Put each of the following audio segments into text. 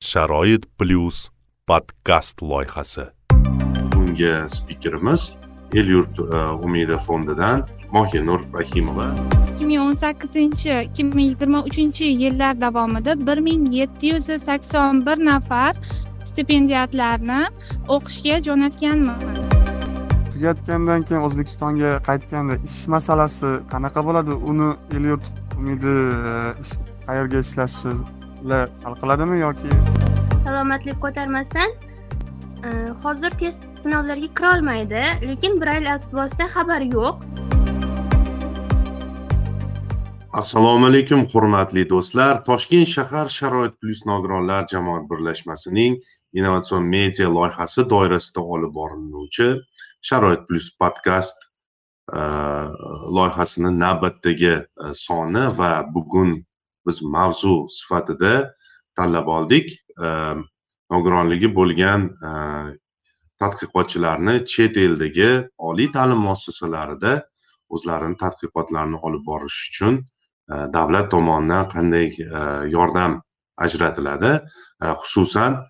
sharoit plyus podkast loyihasi. Bugungi spikerimiz el yurt e, umidi fondidan mohinur rahimova ikki ming o'n sakkizinchi ikki ming yigirma uchinchi yillar davomida bir ming yetti yuz sakson bir nafar stipendiyatlarni o'qishga jo'natganman. Tugatgandan keyin o'zbekistonga qaytganda ish masalasi qanaqa bo'ladi? Uni el yurt umidi e, qayerga ishlashi hal qiladimi yoki? Salomatlik ko'tarmasdan e, hozir test sinovlariga kirolmaydi lekin brayl alifbosida xabar yo'q. Assalomu alaykum hurmatli do'stlar. Toshkent shahar sharoit plyus nogironlar jamoat birlashmasining innovatsion media loyihasi doirasida olib boriluvchi sharoit plyus podkast e, loyihasini navbatdagi e, soni va bugun biz mavzu sifatida tanlab oldik. Nogironligi bo'lgan e, tadqiqotchilarni chet eldagi oliy ta'lim muassasalarida o'zlarini tadqiqotlarini olib borish uchun e, davlat tomonidan qanday e, yordam ajratiladi? Xususan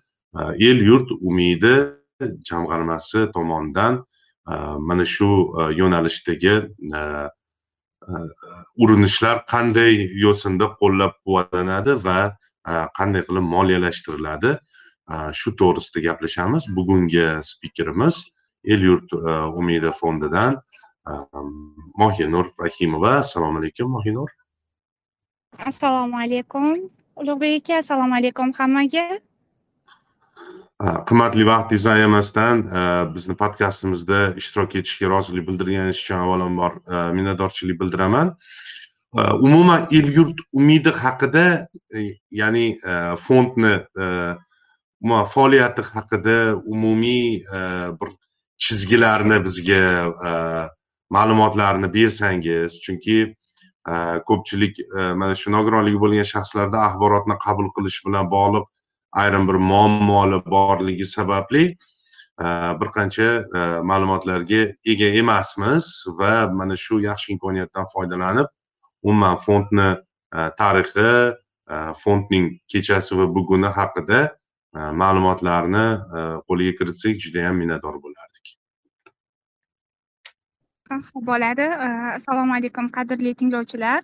el yurt umidi jamg'armasi tomonidan mana shu yo'nalishdagi urinishlar qanday yo'sinda qo'llab quvvatlanadi va e, qanday qilib moliyalashtiriladi? E, shu to'g'risida gaplashamiz. Bugungi spikerimiz el yurt e, umidi fondidan mohinur rahimova. Assalomu alaykum mohinur. Assalomu alaykum. Ulug'bek aka assalomu alaykum hammaga. Qimmatli vaqtingizni ayamasdan e, bizni podkastimizda ishtirok etishga rozilik bildirganingiz uchun avvalambor e, minnatdorchilik bildiraman. E, umuman el yurt umidi haqida ya'ni fondni umuman faoliyati haqida umumiy bir chizgilarni bizga ma'lumotlarni bersangiz chunki ko'pchilik mana shu nogironligi bo'lgan shaxslarda axborotni qabul qilish bilan bog'liq ayrim bir muammolar borligi sababli e, bir qancha e, ma'lumotlarga ega emasmiz va mana shu yaxshi imkoniyatdan foydalanib umuman fondni e, tarixi fondning kechasi va buguni haqida ma'lumotlarni qo'lga kiritsak judayam minnatdor bo'lardik. Bo'ladi. Assalomu alaykum qadrli tinglovchilar.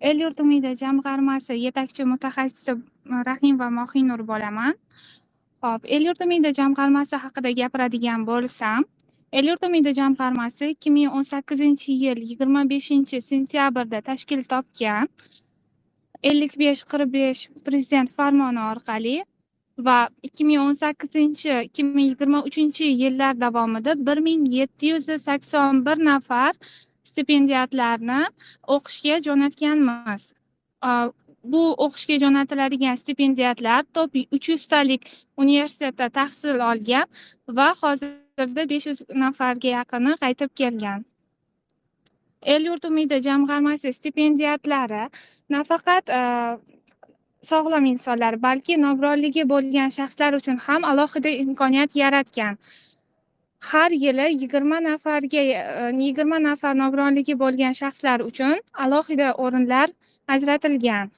El yurt umidi jamg'armasi yetakchi mutaxassisi e, rahim va mohinur bo'laman. Ho'p el yurt umidi jamg'armasi haqida gapiradigan bo'lsam el yurt umidi jamg'armasi ikki ming o'n sakkizinchi yil yigirma beshinchi sentyabrda tashkil topgan ellik besh qirq besh prezident farmoni orqali va ikki ming o'n sakkizinchi ikki ming yigirma uchinchi yillar davomida bir ming yetti yuz sakson bir nafar stipendiyatlarni o'qishga jo'natganmiz. Bu o'qishga jo'natiladigan stipendiyatlar top uch yuztalik universitetda tahsil olgan va hozirda besh yuz nafarga yaqini qaytib kelgan. El yurt umidi jamg'armasi stipendiyatlari nafaqat sog'lom insonlar balki nogironligi bo'lgan shaxslar uchun ham alohida imkoniyat yaratgan. Har yili yigirma nafarga e, yigirma nafar nogironligi bo'lgan shaxslar uchun alohida o'rinlar ajratilgan.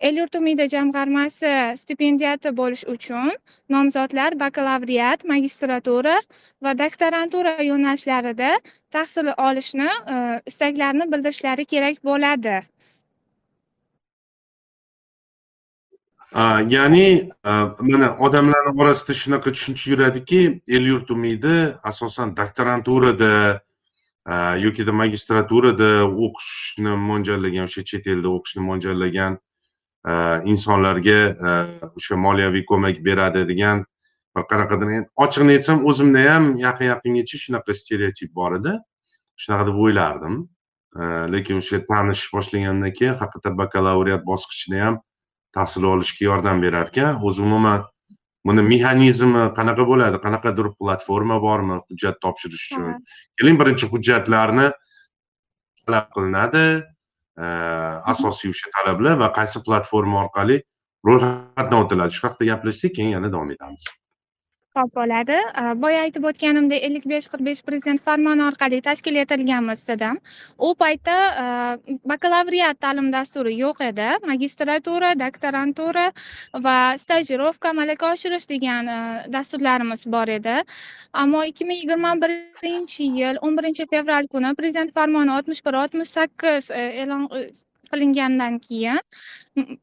El yurt umidi jamg'armasi stipendiyati bo'lish uchun nomzodlar bakalavriat magistratura va doktorantura yo'nalishlarida tahsil olishni e, istaklarini bildirishlari kerak bo'ladi. Ya'ni mana odamlarni orasida shunaqa tushuncha yuradiki el yurt umidi asosan doktoranturada yokida magistraturada o'qishni mo'ljallagan o'sha chet elda o'qishni mo'ljallagan insonlarga o'sha moliyaviy ko'mak beradi degan bir qanaqadir ochig'ini aytsam o'zimda ham yaqin yaqingacha shunaqa stereotip bor edi shunaqa deb o'ylardim lekin o'sha tanish boshlagandan keyin haqiqatdan bakalavriat bosqichida ham tahsil olishga yordam berar ekan o'zi umuman buni mexanizmi qanaqa bo'ladi qanaqadir platforma bormi hujjat topshirish uchun? Keling birinchi hujjatlarni talab qilinadi. Asosiy o'sha talablar va qaysi platforma orqali ro'yxatdan o'tiladi. Shu haqida gaplashsak keyin yana davom etamiz hisob bo'ladi boya aytib o'tganimdek ellik besh qirq besh prezident farmoni orqali tashkil etilganmiz dedim. U paytda bakalavriat ta'lim dasturi yo'q edi. Magistratura doktorantura va stajirovka malaka oshirish degan dasturlarimiz bor edi. Ammo ikki ming yigirma birinchi yil o'n birinchi fevral kuni prezident farmoni oltmish bir oltmish sakkiz e'lon qilingandan keyin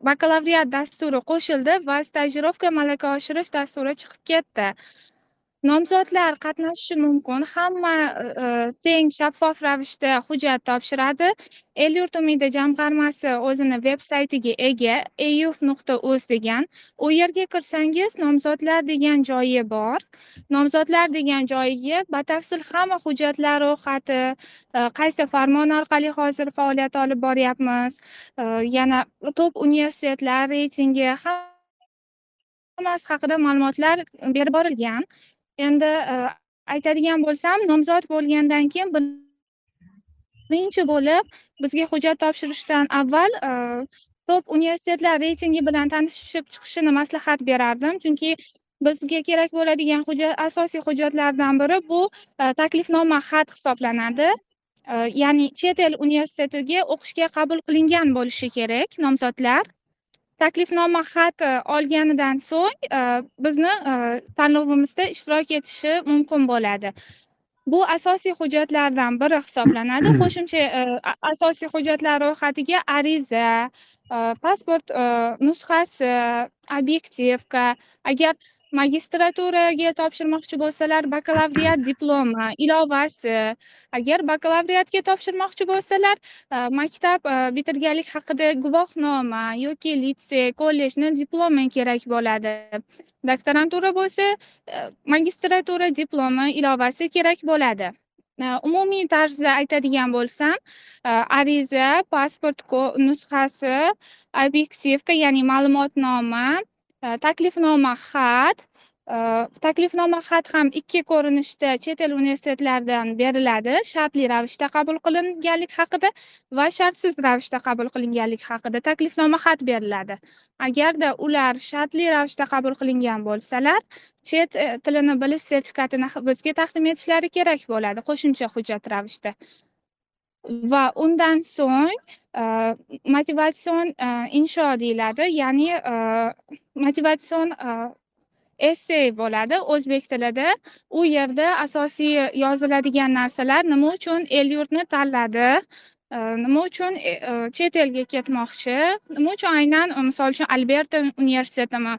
bakalavriat dasturi qo'shildi va stajirovka malaka oshirish dasturi chiqib ketdi. Nomzodlar qatnashishi mumkin. Hamma e, e, teng shaffof ravishda hujjat topshiradi. El yurt umidi jamg'armasi o'zini veb saytiga ega euf nuqta uz degan. U yerga kirsangiz nomzodlar degan joyi bor. Nomzodlar degan joyiga batafsil hamma hujjatlar ro'yxati e, qaysi farmon orqali hozir faoliyat olib boryapmiz yana top universitetlar reytingi hammasi haqida ma'lumotlar berib borilgan. Endi e, aytadigan bo'lsam nomzod bo'lgandan keyin birinchi bo'lib bizga hujjat topshirishdan avval e, top universitetlar reytingi bilan tanishib chiqishini maslahat berardim. Chunki bizga kerak bo'ladigan hujjat asosiy hujjatlardan biri bu e, taklifnoma xat hisoblanadi. Ya'ni chet el universitetiga o'qishga qabul qilingan bo'lishi kerak nomzodlar. Taklifnoma xat olganidan so'ng bizni tanlovimizda ishtirok etishi mumkin bo'ladi. Bu asosiy hujjatlardan biri hisoblanadi. Qo'shimcha asosiy hujjatlar ro'yxatiga ariza pasport nusxasi obyektivka. Agar magistraturaga topshirmoqchi bo'lsalar bakalavriat diplomi ilovasi. Agar bakalavriatga topshirmoqchi bo'lsalar e, maktab e, bitirganlik haqida guvohnoma yoki litsey kollejni diplomi kerak bo'ladi. Doktorantura bo'lsa e, magistratura diplomi ilovasi kerak bo'ladi. Umumiy tarzda aytadigan bo'lsam ariza pasport nusxasi obyektivka ya'ni ma'lumotnoma taklifnoma xat taklifnoma xat ham ikki ko'rinishda chet el universitetlaridan beriladi shartli ravishda qabul qilinganlik haqida va shartsiz ravishda qabul qilinganlik haqida taklifnoma xat beriladi agarda ular shartli ravishda qabul qilingan bo'lsalar chet tilini bilish sertifikatini bizga taqdim etishlari kerak bo'ladi qo'shimcha hujjat ravishda va undan so'ng e, motivatsion e, insho deyiladi. Ya'ni e, motivatsion esse bo'ladi. O'zbek tilida u yerda asosiy yoziladigan narsalar nima uchun el yurtni tanladi nima uchun chet elga ketmoqchi nima uchun aynan misol uchun alberta universitetimi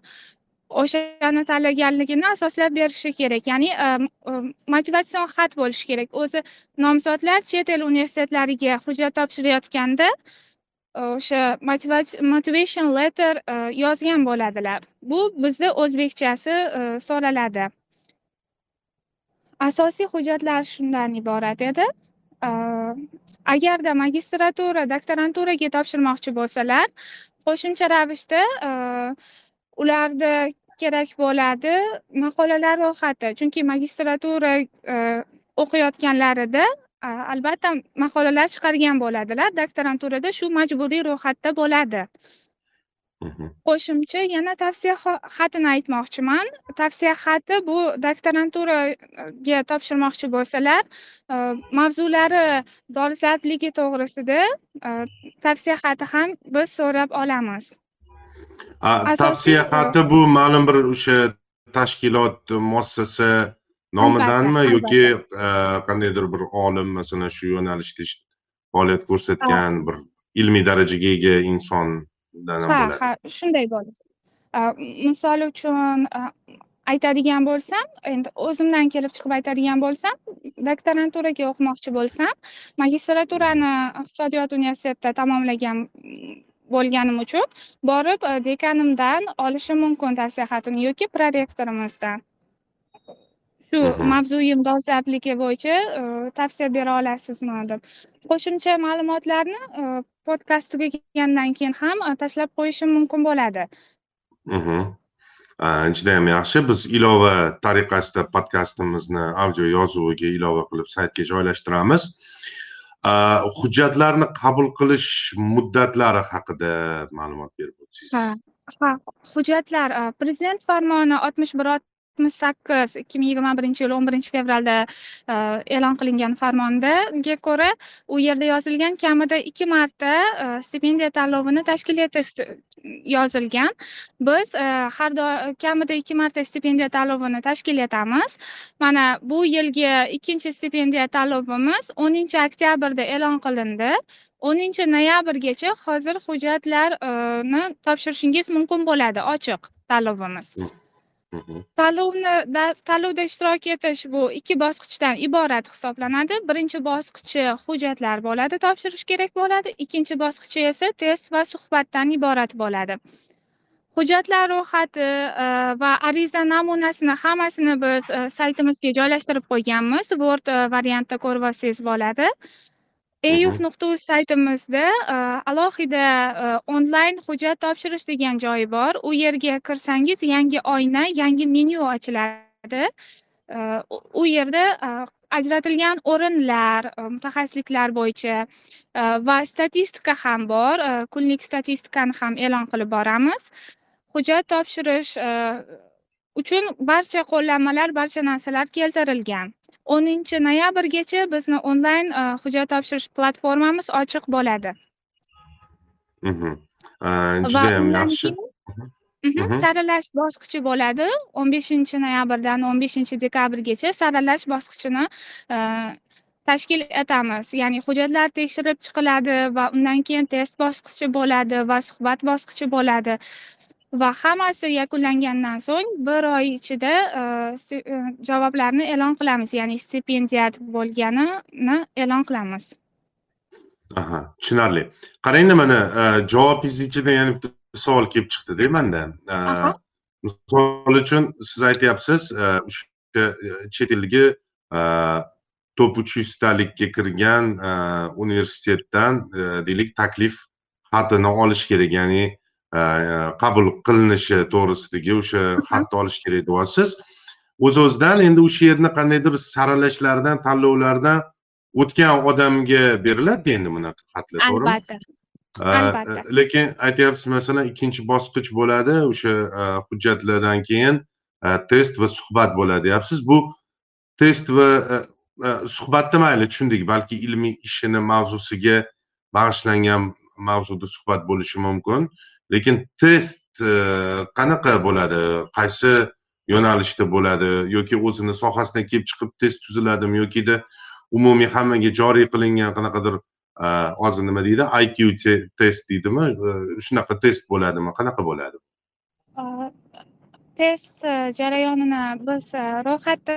o'shani tanlaganligini asoslab berishi kerak. Ya'ni e, e, motivatsion xat bo'lishi kerak. O'zi nomzodlar chet el universitetlariga hujjat topshirayotganda e, o'sha motivation letter yozgan bo'ladilar. Bu bizda o'zbekchasi so'raladi. Asosiy hujjatlar shundan iborat edi. Agarda magistratura doktoranturaga topshirmoqchi bo'lsalar qo'shimcha ravishda ularda kerak bo'ladi maqolalar ro'yxati. Chunki magistratura o'qiyotganlarida albatta maqolalar chiqargan bo'ladilar. Doktoranturada shu majburiy ro'yxatda bo'ladi. Qo'shimcha yana tavsiya xatini aytmoqchiman. Tavsiya xati bu doktoranturaga topshirmoqchi bo'lsalar mavzulari dolzardligi to'g'risida tavsiya xati ham biz so'rab olamiz tavsiya xati bu ma'lum bir o'sha tashkilot muassasa nomidanmi yoki qandaydir bir olim masalan shu yo'nalishda faoliyat ko'rsatgan bir ilmiy darajaga ega insondan ha ha shunday bo'ladi misol uchun aytadigan bo'lsam endi o'zimdan kelib chiqib aytadigan bo'lsam doktoranturaga o'qimoqchi bo'lsam magistraturani iqtisodiyot universitetida tamomlagan bo'lganim uchun borib dekanimdan olishim mumkin tavsiya xatini yoki prorektorimizdan shu mavzuyim dolzardligi bo'yicha tavsiya bera olasizmi deb. Qo'shimcha ma'lumotlarni podkast tugagandan keyin ham tashlab qo'yishim mumkin bo'ladi. Judayam yaxshi. Biz ilova tariqasida podkastimizni audio yozuviga ilova qilib saytga joylashtiramiz Э, hujjatlarni qabul qilish muddatlari haqida ma'lumot berib o'tsangiz. Ha ha. Hujjatlar e, prezident farmoni oltmish bir yetmish e, sakkiz ikki ming yigirma birinchi yil o'n birinchi fevralda e, e'lon qilingan farmondaga ko'ra u yerda yozilgan kamida ikki marta e, stipendiya tanlovini tashkil etish yozilgan. Biz har doim kamida ikki marta stipendiya tanlovini tashkil etamiz. Mana bu yilgi ikkinchi stipendiya tanlovimiz o'ninchi oktyabrda e'lon qilindi. O'ninchi noyabrgacha hozir hujjatlarni topshirishingiz mumkin bo'ladi ochiq tanlovimiz. Tanlovni tanlovda ishtirok etish bu ikki bosqichdan iborat hisoblanadi. Birinchi bosqichi hujjatlar bo'ladi topshirish kerak bo'ladi. Ikkinchi bosqichi esa test va suhbatdan iborat bo'ladi. Hujjatlar ro'yxati e, va ariza namunasini hammasini biz e, saytimizga joylashtirib qo'yganmiz. Word e, variantda ko'rib olsangiz bo'ladi. Euf nuqta uz saytimizda alohida onlayn hujjat topshirish degan joyi bor u yerga kirsangiz yangi oyna yangi menyu ochiladi u yerda ajratilgan o'rinlar mutaxassisliklar bo'yicha va statistika ham bor kunlik statistikani ham e'lon qilib boramiz hujjat topshirish uchun barcha qo'llanmalar barcha narsalar keltirilgan. O'ninchi noyabrgacha bizni onlayn hujjat topshirish platformamiz ochiq bo'ladi. Judayam yaxshi. saralash bosqichi bo'ladi. O'n beshinchi noyabrdan o'n beshinchi dekabrgacha saralash bosqichini tashkil etamiz. Ya'ni hujjatlar tekshirib chiqiladi va undan keyin test bosqichi bo'ladi va suhbat bosqichi bo'ladi va hammasi yakunlangandan so'ng bir oy ichida javoblarni e'lon qilamiz. Ya'ni stipendiyat bo'lganini e'lon qilamiz. Aha tushunarli. Qarangda mana javobingiz ichida yana bitta savol kelib chiqdida manda. Misol uchun siz aytyapsiz o'sha chet eldagi top uch yuztalikka kirgan universitetdan deylik taklif xatini olish kerak ya'ni qabul qilinishi to'g'risidagi o'sha xatni olish kerak deyapsiz o'z o'zidan endi o'sha yerni qandaydir saralashlardan tanlovlardan o'tgan odamga beriladi endi bunaqa xatlar to'g'rimi? Albatta. Albatta. lekin aytyapsiz masalan ikkinchi bosqich bo'ladi o'sha hujjatlardan keyin test va suhbat bo'ladi deyapsiz. Bu test va suhbatni mayli tushundik balki ilmiy ishini mavzusiga bag'ishlangan mavzuda suhbat bo'lishi mumkin lekin test e, qanaqa bo'ladi? Qaysi yo'nalishda bo'ladi? Yoki o'zini sohasidan kelib chiqib test tuziladimi? Yokida umumiy hammaga joriy qilingan qanaqadir e, hozir nima deydi? Iq test deydimi? E, shunaqa test bo'ladimi? Qanaqa bo'ladi test jarayonini biz ro'yxatda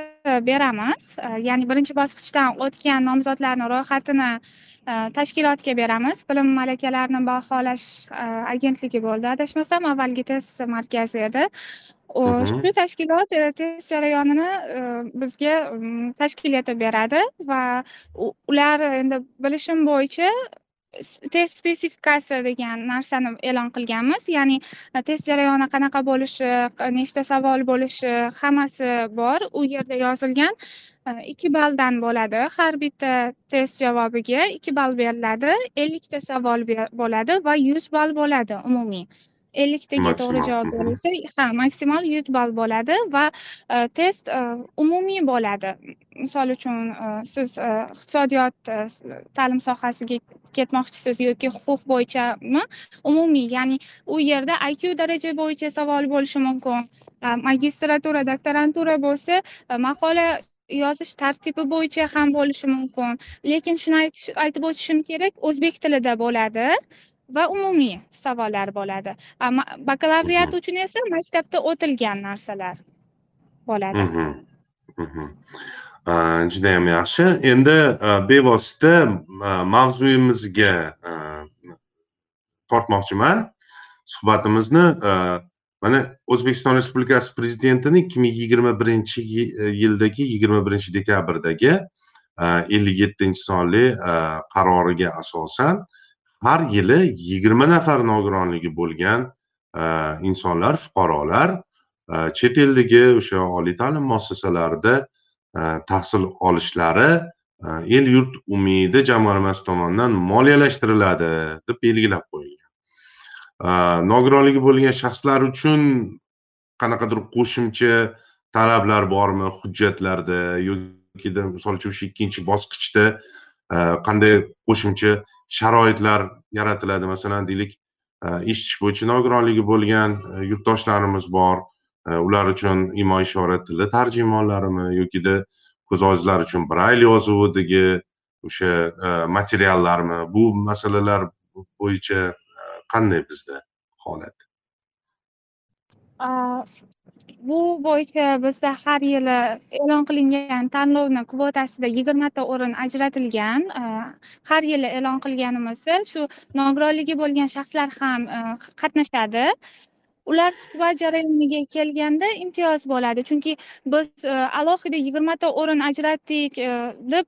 beramiz. Ya'ni birinchi bosqichdan o'tgan nomzodlarni ro'yxatini tashkilotga beramiz. Bilim malakalarini baholash agentligi bo'ldi adashmasam avvalgi test markazi edi. Shu tashkilot test jarayonini bizga tashkil etib beradi va ular endi bilishim bo'yicha test spesifikasi degan narsani e'lon qilganmiz. Ya'ni e, test jarayoni qanaqa bo'lishi nechta savol bo'lishi hammasi bor. U yerda yozilgan e, ikki balldan bo'ladi. Har bitta test javobiga ikki ball beriladi. Ellikta savol bo'ladi va yuz ball bo'ladi umumiy. Elliktaga to'g'ri javob berilsa ha maksimal yuz ball bo'ladi va test umumiy bo'ladi. Misol uchun siz iqtisodiyot ta'lim sohasiga ketmoqchisiz yoki huquq bo'yichami? Umumiy ya'ni u yerda iq daraja bo'yicha savol bo'lishi mumkin magistratura doktorantura bo'lsa maqola yozish tartibi bo'yicha ham bo'lishi mumkin. Lekin shuni aytib o'tishim kerak o'zbek tilida bo'ladi va umumiy savollar bo'ladi. Bakalavriat uchun esa maktabda o'tilgan narsalar bo'ladi. Judayam yaxshi. Endi bevosita mavzuyimizga tortmoqchiman. Suhbatimizni mana o'zbekiston respublikasi prezidentini ikki ming yigirma birinchi yildagi yigirma birinchi dekabrdagi ellik yettinchi sonli qaroriga asosan har yili yigirma nafar nogironligi bo'lgan e, insonlar fuqarolar e, chet eldagi o'sha oliy ta'lim muassasalarida e, tahsil olishlari el yurt umidi jamg'armasi tomonidan moliyalashtiriladi deb belgilab qo'yilgan. Nogironligi bo'lgan shaxslar uchun qanaqadir qo'shimcha talablar bormi hujjatlarda yokida misol uchun o'sha ikkinchi bosqichda qanday qo'shimcha sharoitlar yaratiladi. Masalan deylik e, ish bo'yicha nogironligi bo'lgan e, yurtdoshlarimiz bor e, ular uchun imo ishora tili tarjimonlarimi yokida ko'z ojizlar uchun brayl yozuvidagi o'sha materiallarmi? Bu masalalar bo'yicha qanday bizda holat? Bu bo'yicha bizda har yili e'lon qilingan tanlovni kvotasida yigirmata o'rin ajratilgan e, har yili e'lon qilganimizda shu nogironligi bo'lgan shaxslar ham e, qatnashadi. Ular suhbat jarayoniga kelganda imtiyoz bo'ladi. Chunki biz e, alohida yigirmata o'rin ajratdik deb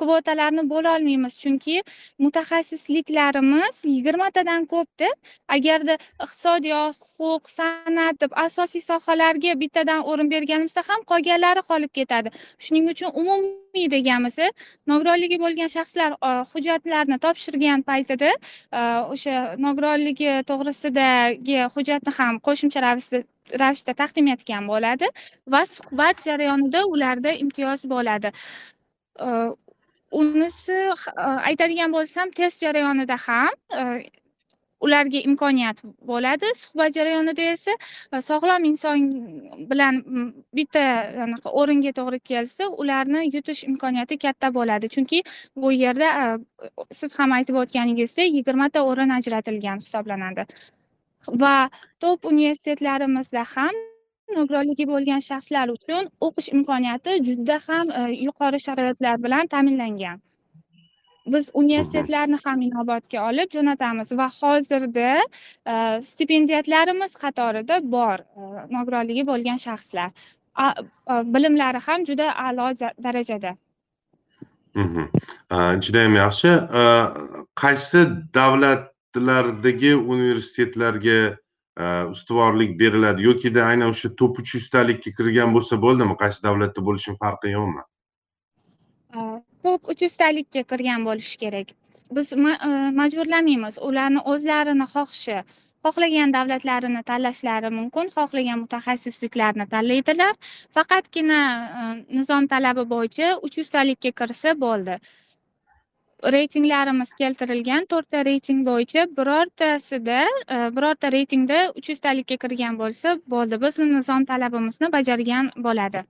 kvotalarni bo'lolmaymiz chunki mutaxassisliklarimiz yigirmatadan ko'pda agarda iqtisodiyot huquq san'at deb asosiy sohalarga bittadan o'rin berganimizda ham qolganlari qolib ketadi. Shuning uchun umumiy deganimiz nogironligi bo'lgan shaxslar hujjatlarni topshirgan paytida e, o'sha nogironligi to'g'risidagi hujjatni ham qo'shimcha ravishda ravishda taqdim etgan bo'ladi va suhbat jarayonida ularda imtiyoz bo'ladi. E, unisi e, aytadigan bo'lsam test jarayonida ham e, ularga imkoniyat bo'ladi suhbat jarayonida esa e, sog'lom inson bilan bitta anaqa o'ringa to'g'ri kelsa ularni yutish imkoniyati katta bo'ladi. Chunki bu yerda siz ham aytib o'tganingizdek yigirmata o'rin ajratilgan hisoblanadi. Va top universitetlarimizda ham nogironligi bo'lgan shaxslar uchun o'qish imkoniyati juda ham e, yuqori sharoitlar bilan ta'minlangan. Biz universitetlarni ham inobatga olib jo'natamiz va hozirda e, stipendiyatlarimiz qatorida bor e, nogironligi bo'lgan shaxslar. Bilimlari ham juda a'lo darajada. Judayam yaxshi. Qaysi davlatlardagi universitetlarga Э, ustuvorlik beriladi. Yokida aynan o'sha top uch yuztalikka kirgan bo'lsa bo'ldimi? Qaysi davlatda bo'lishini farqi yo'qmi? Top uch yuztalikka kirgan bo'lishi kerak. Biz e, majburlamaymiz. Ularni o'zlarini xohishi xohlagan davlatlarini tanlashlari mumkin xohlagan mutaxassisliklarni tanlaydilar. Faqatgina e, nizom talabi bo'yicha uch yuztalikka kirsa bo'ldi. Reytinglarimiz keltirilgan to'rtta reyting bo'yicha birortasida e, birorta reytingda uch yuztalikka kirgan bo'lsa bo'ldi. Bizni nizom talabimizni bajargan bo'ladi.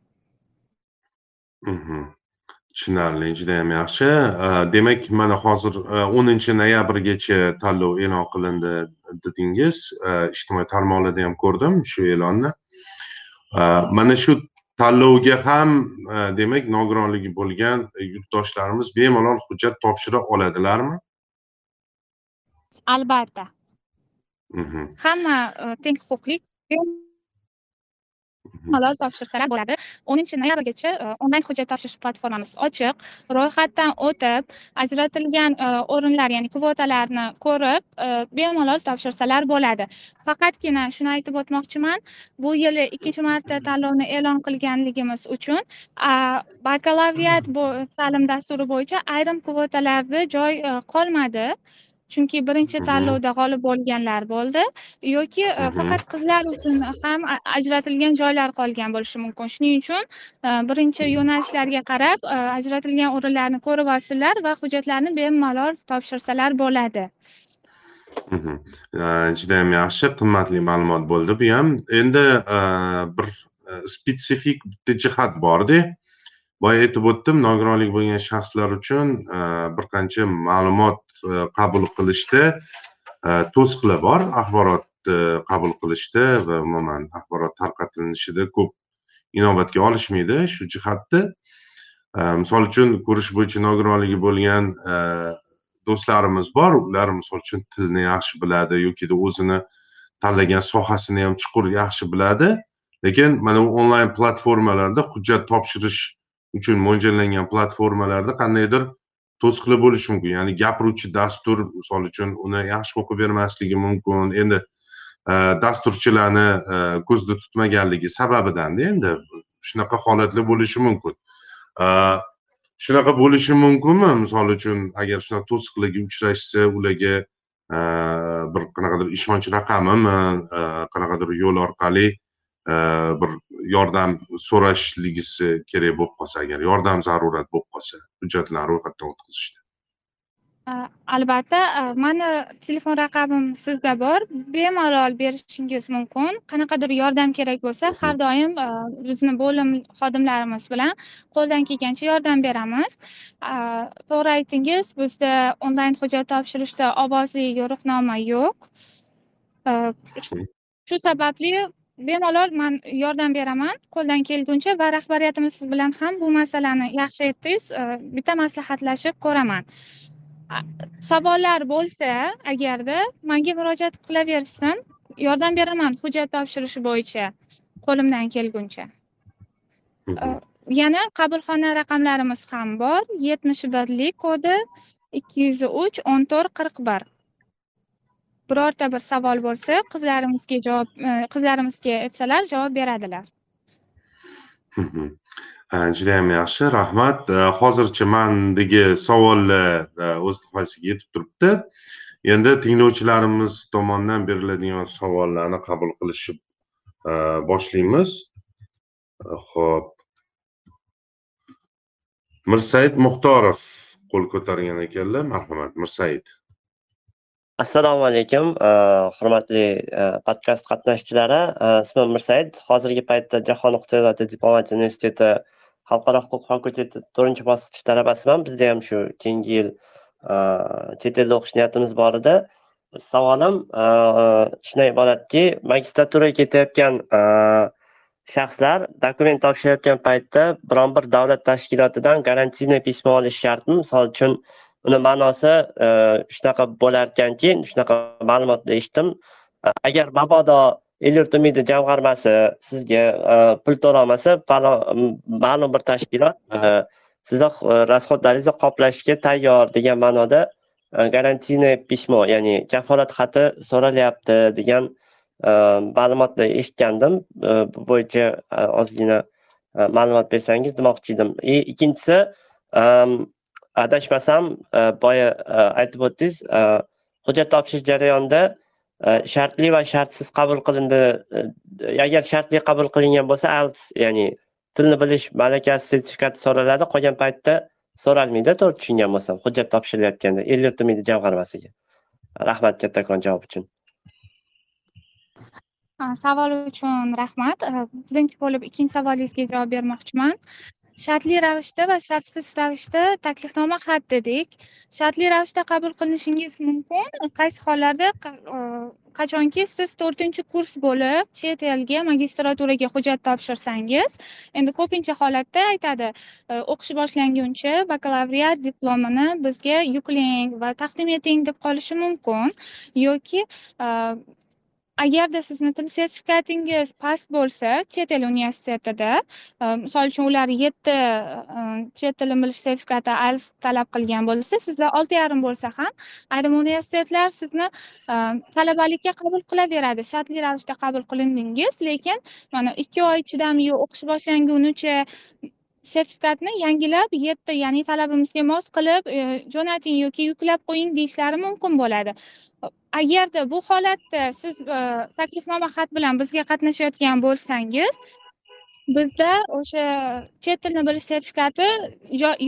Mhm. tushunarli judayam yaxshi. E, demak mana hozir e, o'ninchi noyabrgacha tanlov e'lon qilindi dedingiz. E, ijtimoiy tarmoqlarda ham ko'rdim shu e'lonni. Mana shu tanlovga ham e, demak nogironligi bo'lgan yurtdoshlarimiz bemalol hujjat topshira oladilarmi albatta mhm. hamma e, teng huquqli malol topshirsalar bo'ladi. O'ninchi noyabrgacha e, onlayn hujjat topshirish platformamiz ochiq. Ro'yxatdan o'tib ajratilgan e, o'rinlar ya'ni kvotalarni ko'rib e, bemalol topshirsalar bo'ladi. Faqatgina shuni aytib o'tmoqchiman bu yili ikkinchi marta tanlovni e'lon qilganligimiz uchun bakalavriat ta'lim dasturi bo'yicha ayrim kvotalarda joy qolmadi chunki birinchi tanlovda g'olib bo'lganlar bo'ldi. Yoki e, faqat qizlar uchun ham ajratilgan joylar qolgan bo'lishi mumkin. Shuning uchun e, birinchi yo'nalishlarga qarab e, ajratilgan o'rinlarni ko'rib olsinlar va hujjatlarni bemalol topshirsalar bo'ladi. Judayam yaxshi qimmatli ma'lumot bo'ldi bu ham. Endi bir spetsifik bitta jihat borda. Boya aytib o'tdim nogironligi bo'lgan shaxslar uchun bir qancha ma'lumot qabul qilishda e, to'siqlar bor axborotni e, qabul qilishda va umuman axborot tarqatilishida ko'p inobatga olishmaydi shu jihatda. E, misol uchun ko'rish bo'yicha nogironligi bo'lgan do'stlarimiz bor. Ular misol uchun tilni yaxshi biladi yokida o'zini tanlagan sohasini ham chuqur yaxshi biladi. Lekin mana bu onlayn platformalarda hujjat topshirish uchun mo'ljallangan platformalarda qandaydir to'siqlar bo'lishi mumkin. Ya'ni gapiruvchi dastur misol uchun uni yaxshi o'qib bermasligi mumkin. Endi e, dasturchilarni e, ko'zda tutmaganligi sababidanda endi shunaqa holatlar bo'lishi mumkin. E, shunaqa bo'lishi mumkinmi? Misol uchun agar shunaqa to'siqlarga uchrashsa ularga bir qanaqadir ishonch raqamimi? Qanaqadir yo'l orqali bir yordam so'rashligisi kerak bo'lib qolsa agar yordam zarurat bo'lib qolsa hujjatlarni ro'yxatdan o'tkazishda albatta mani telefon raqamim sizda bor. Bemalol berishingiz mumkin. Qanaqadir yordam kerak bo'lsa har doim bizni bo'lim xodimlarimiz bilan qo'ldan kelgancha yordam beramiz. To'g'ri aytdingiz bizda onlayn hujjat topshirishda ovozli yo'riqnoma yo'q. Shu sababli bemalol man yordam beraman. Qo'ldan kelguncha va rahbariyatimiz bilan ham bu masalani yaxshi aytdingiz. Bitta maslahatlashib ko'raman. Savollar bo'lsa agarda manga murojaat qilaverishsin yordam beraman hujjat topshirishi bo'yicha qo'limdan kelguncha. Yana qabulxona raqamlarimiz ham bor. Yetmish birlik kodi ikki yuz uch o'n to'rt qirq bir birorta bir savol bo'lsa qizlarimizga javob e, qizlarimizga aytsalar javob beradilar. Judayam yaxshi rahmat. E, hozircha mandagi savollar e, o'z nihoyasiga yetib turibdi. Endi tinglovchilarimiz tomonidan beriladigan savollarni qabul qilishib boshlaymiz. Ho'p mirsaid muxtorov qo'l ko'targan ekanlar marhamat. Mirsaid. Assalomu alaykum e, hurmatli e, podkast qatnashchilari. E, ismim mirsaid. Hozirgi paytda jahon iqtisodiyoti diplomatiya universiteti xalqaro huquq fakulteti to'rtinchi bosqich talabasiman. Bizda ham shu keyingi yil chet elda o'qish niyatimiz bor edi. Savolim shundan iboratki magistraturaga ketayotgan shaxslar dokument topshirayotgan paytda biron bir davlat tashkilotidan garantiyniy pismo olish shartmi misol uchun uni ma'nosi e, shunaqa bo'lar ekanki shunaqa ma'lumotni eshitdim e, agar mabodo el yurt umidi jamg'armasi sizga e, pul to'lamasa ma'lum bir tashkilot sizni расходlaringizni qoplashga tayyor degan ma'noda garantiyniy pismo ya'ni kafolat xati so'ralyapti degan ma'lumotni eshitgandim. Bu bo'yicha ozgina ma'lumot bersangiz demoqchi edim. И ikkinchisi adashmasam e, boya e, aytib o'tdingiz e, hujjat topshirish jarayonida shartli va shartsiz qabul qilindi agar shartli qabul qilingan bo'lsa alts ya'ni tilni bilish malakasi sertifikati so'raladi qolgan paytda so'ralmaydi to'g'ri tushungan bo'lsam hujjat topshirilayotganda ellik yurt jamg'armasiga rahmat kattakon javob uchun. Savol uchun rahmat. Birinchi bo'lib ikkinchi savolingizga javob bermoqchiman. Shartli ravishda va shartsiz ravishda taklifnoma xat dedik. Shartli ravishda qabul qilinishingiz mumkin. Qaysi hollarda qachonki siz to'rtinchi kurs bo'lib chet elga magistraturaga hujjat topshirsangiz endi ko'pincha holatda aytadi e, o'qish boshlanguncha bakalavriat diplomini bizga yuklang va taqdim eting deb qolishi mumkin yoki e, agarda sizni til sertifikatingiz past bo'lsa chet el universitetida misol uchun ular yetti chet tilini bilish sertifikati ielts talab qilgan bo'lsa sizda olti yarim bo'lsa ham ayrim universitetlar sizni talabalikka qabul qilaveradi shartli ravishda qabul qilindingiz lekin mana ikki oy chidamli o'qish boshlangunicha sertifikatni yangilab yetti ya'ni talabimizga mos qilib e, jo'nating yoki yuklab qo'ying deyishlari mumkin bo'ladi. Agarda bu holatda siz e, taklifnoma xat bilan bizga qatnashayotgan bo'lsangiz bizda o'sha chet tilini bilish sertifikati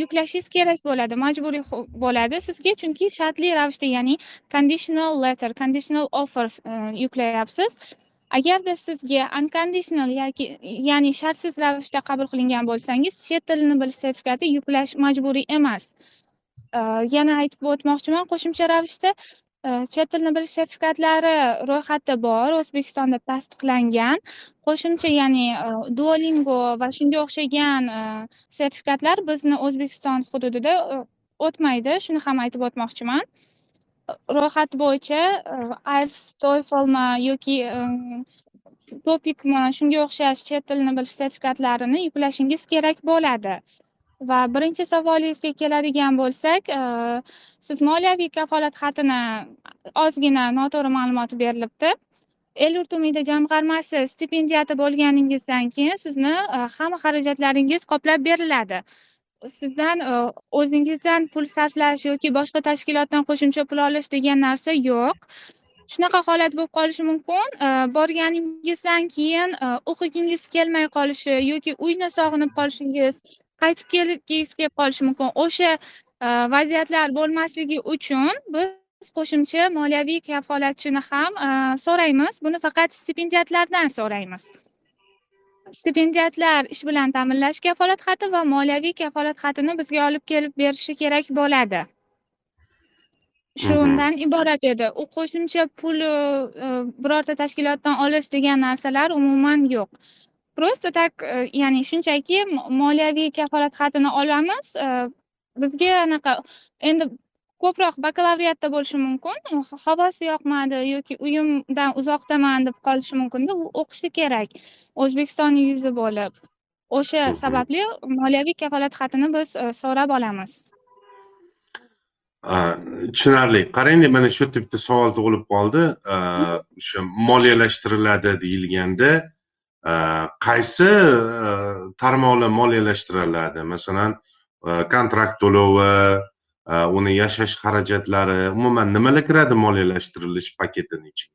yuklashingiz kerak bo'ladi majburiy bo'ladi sizga. Chunki shartli ravishda ya'ni conditional letter conditional offer e, yuklayapsiz. Agarda sizga unconditional yoki ya'ni shartsiz ravishda qabul qilingan bo'lsangiz chet tilini bilish sertifikati yuklash majburiy emas. Yana aytib o'tmoqchiman qo'shimcha ravishda chet tilini bilish sertifikatlari ro'yxati bor o'zbekistonda tasdiqlangan. Qo'shimcha ya'ni duolingo va shunga o'xshagan sertifikatlar bizni o'zbekiston hududida o'tmaydi. Shuni ham aytib o'tmoqchiman. Ro'yxat bo'yicha e, ielts toeflmi yoki e, topikmi shunga o'xshash chet tilini bilish sertifikatlarini yuklashingiz kerak bo'ladi. Va birinchi savolingizga keladigan bo'lsak e, siz moliyaviy kafolat xatini ozgina noto'g'ri ma'lumot berilibdi. El yurt umidi jamg'armasi stipendiyati bo'lganingizdan keyin sizni hamma xarajatlaringiz qoplab beriladi. Sizdan e, o'zingizdan pul sarflash yoki boshqa tashkilotdan qo'shimcha pul olish degan narsa yo'q. Shunaqa holat bo'lib qolishi mumkin. E, borganingizdan keyin e, o'qigingiz kelmay qolishi yoki uyni sog'inib qolishingiz qaytib kelgingiz kelib qolishi mumkin. O'sha vaziyatlar bo'lmasligi uchun biz qo'shimcha moliyaviy kafolatchini ham so'raymiz. Buni faqat stipendiyatlardan so'raymiz. Stipendiyatlar ish bilan ta'minlash kafolat xati va moliyaviy kafolat xatini bizga olib kelib berishi kerak bo'ladi. Shundan iborat edi. U qo'shimcha pul e, birorta tashkilotdan olish degan narsalar umuman yo'q. Просто так e, ya'ni shunchaki moliyaviy kafolat xatini olamiz. E, bizga anaqa endi ko'proq bakalavriatda bo'lishi mumkin havosi yoqmadi yoki uyimdan uzoqdaman deb qolishi mumkinda u o'qishi kerak. O'zbekiston yuzi bo'lib. O'sha sababli moliyaviy kafolat xatini biz so'rab olamiz. Tushunarli. Qarangda mana shu yerda bitta savol tug'ilib qoldi. O'sha moliyalashtiriladi deyilganda qaysi tarmoqlar moliyalashtiriladi? Masalan kontrakt to'lovi Э, uni yashash xarajatlari umuman nimalar kiradi moliyalashtirilish paketini ichiga?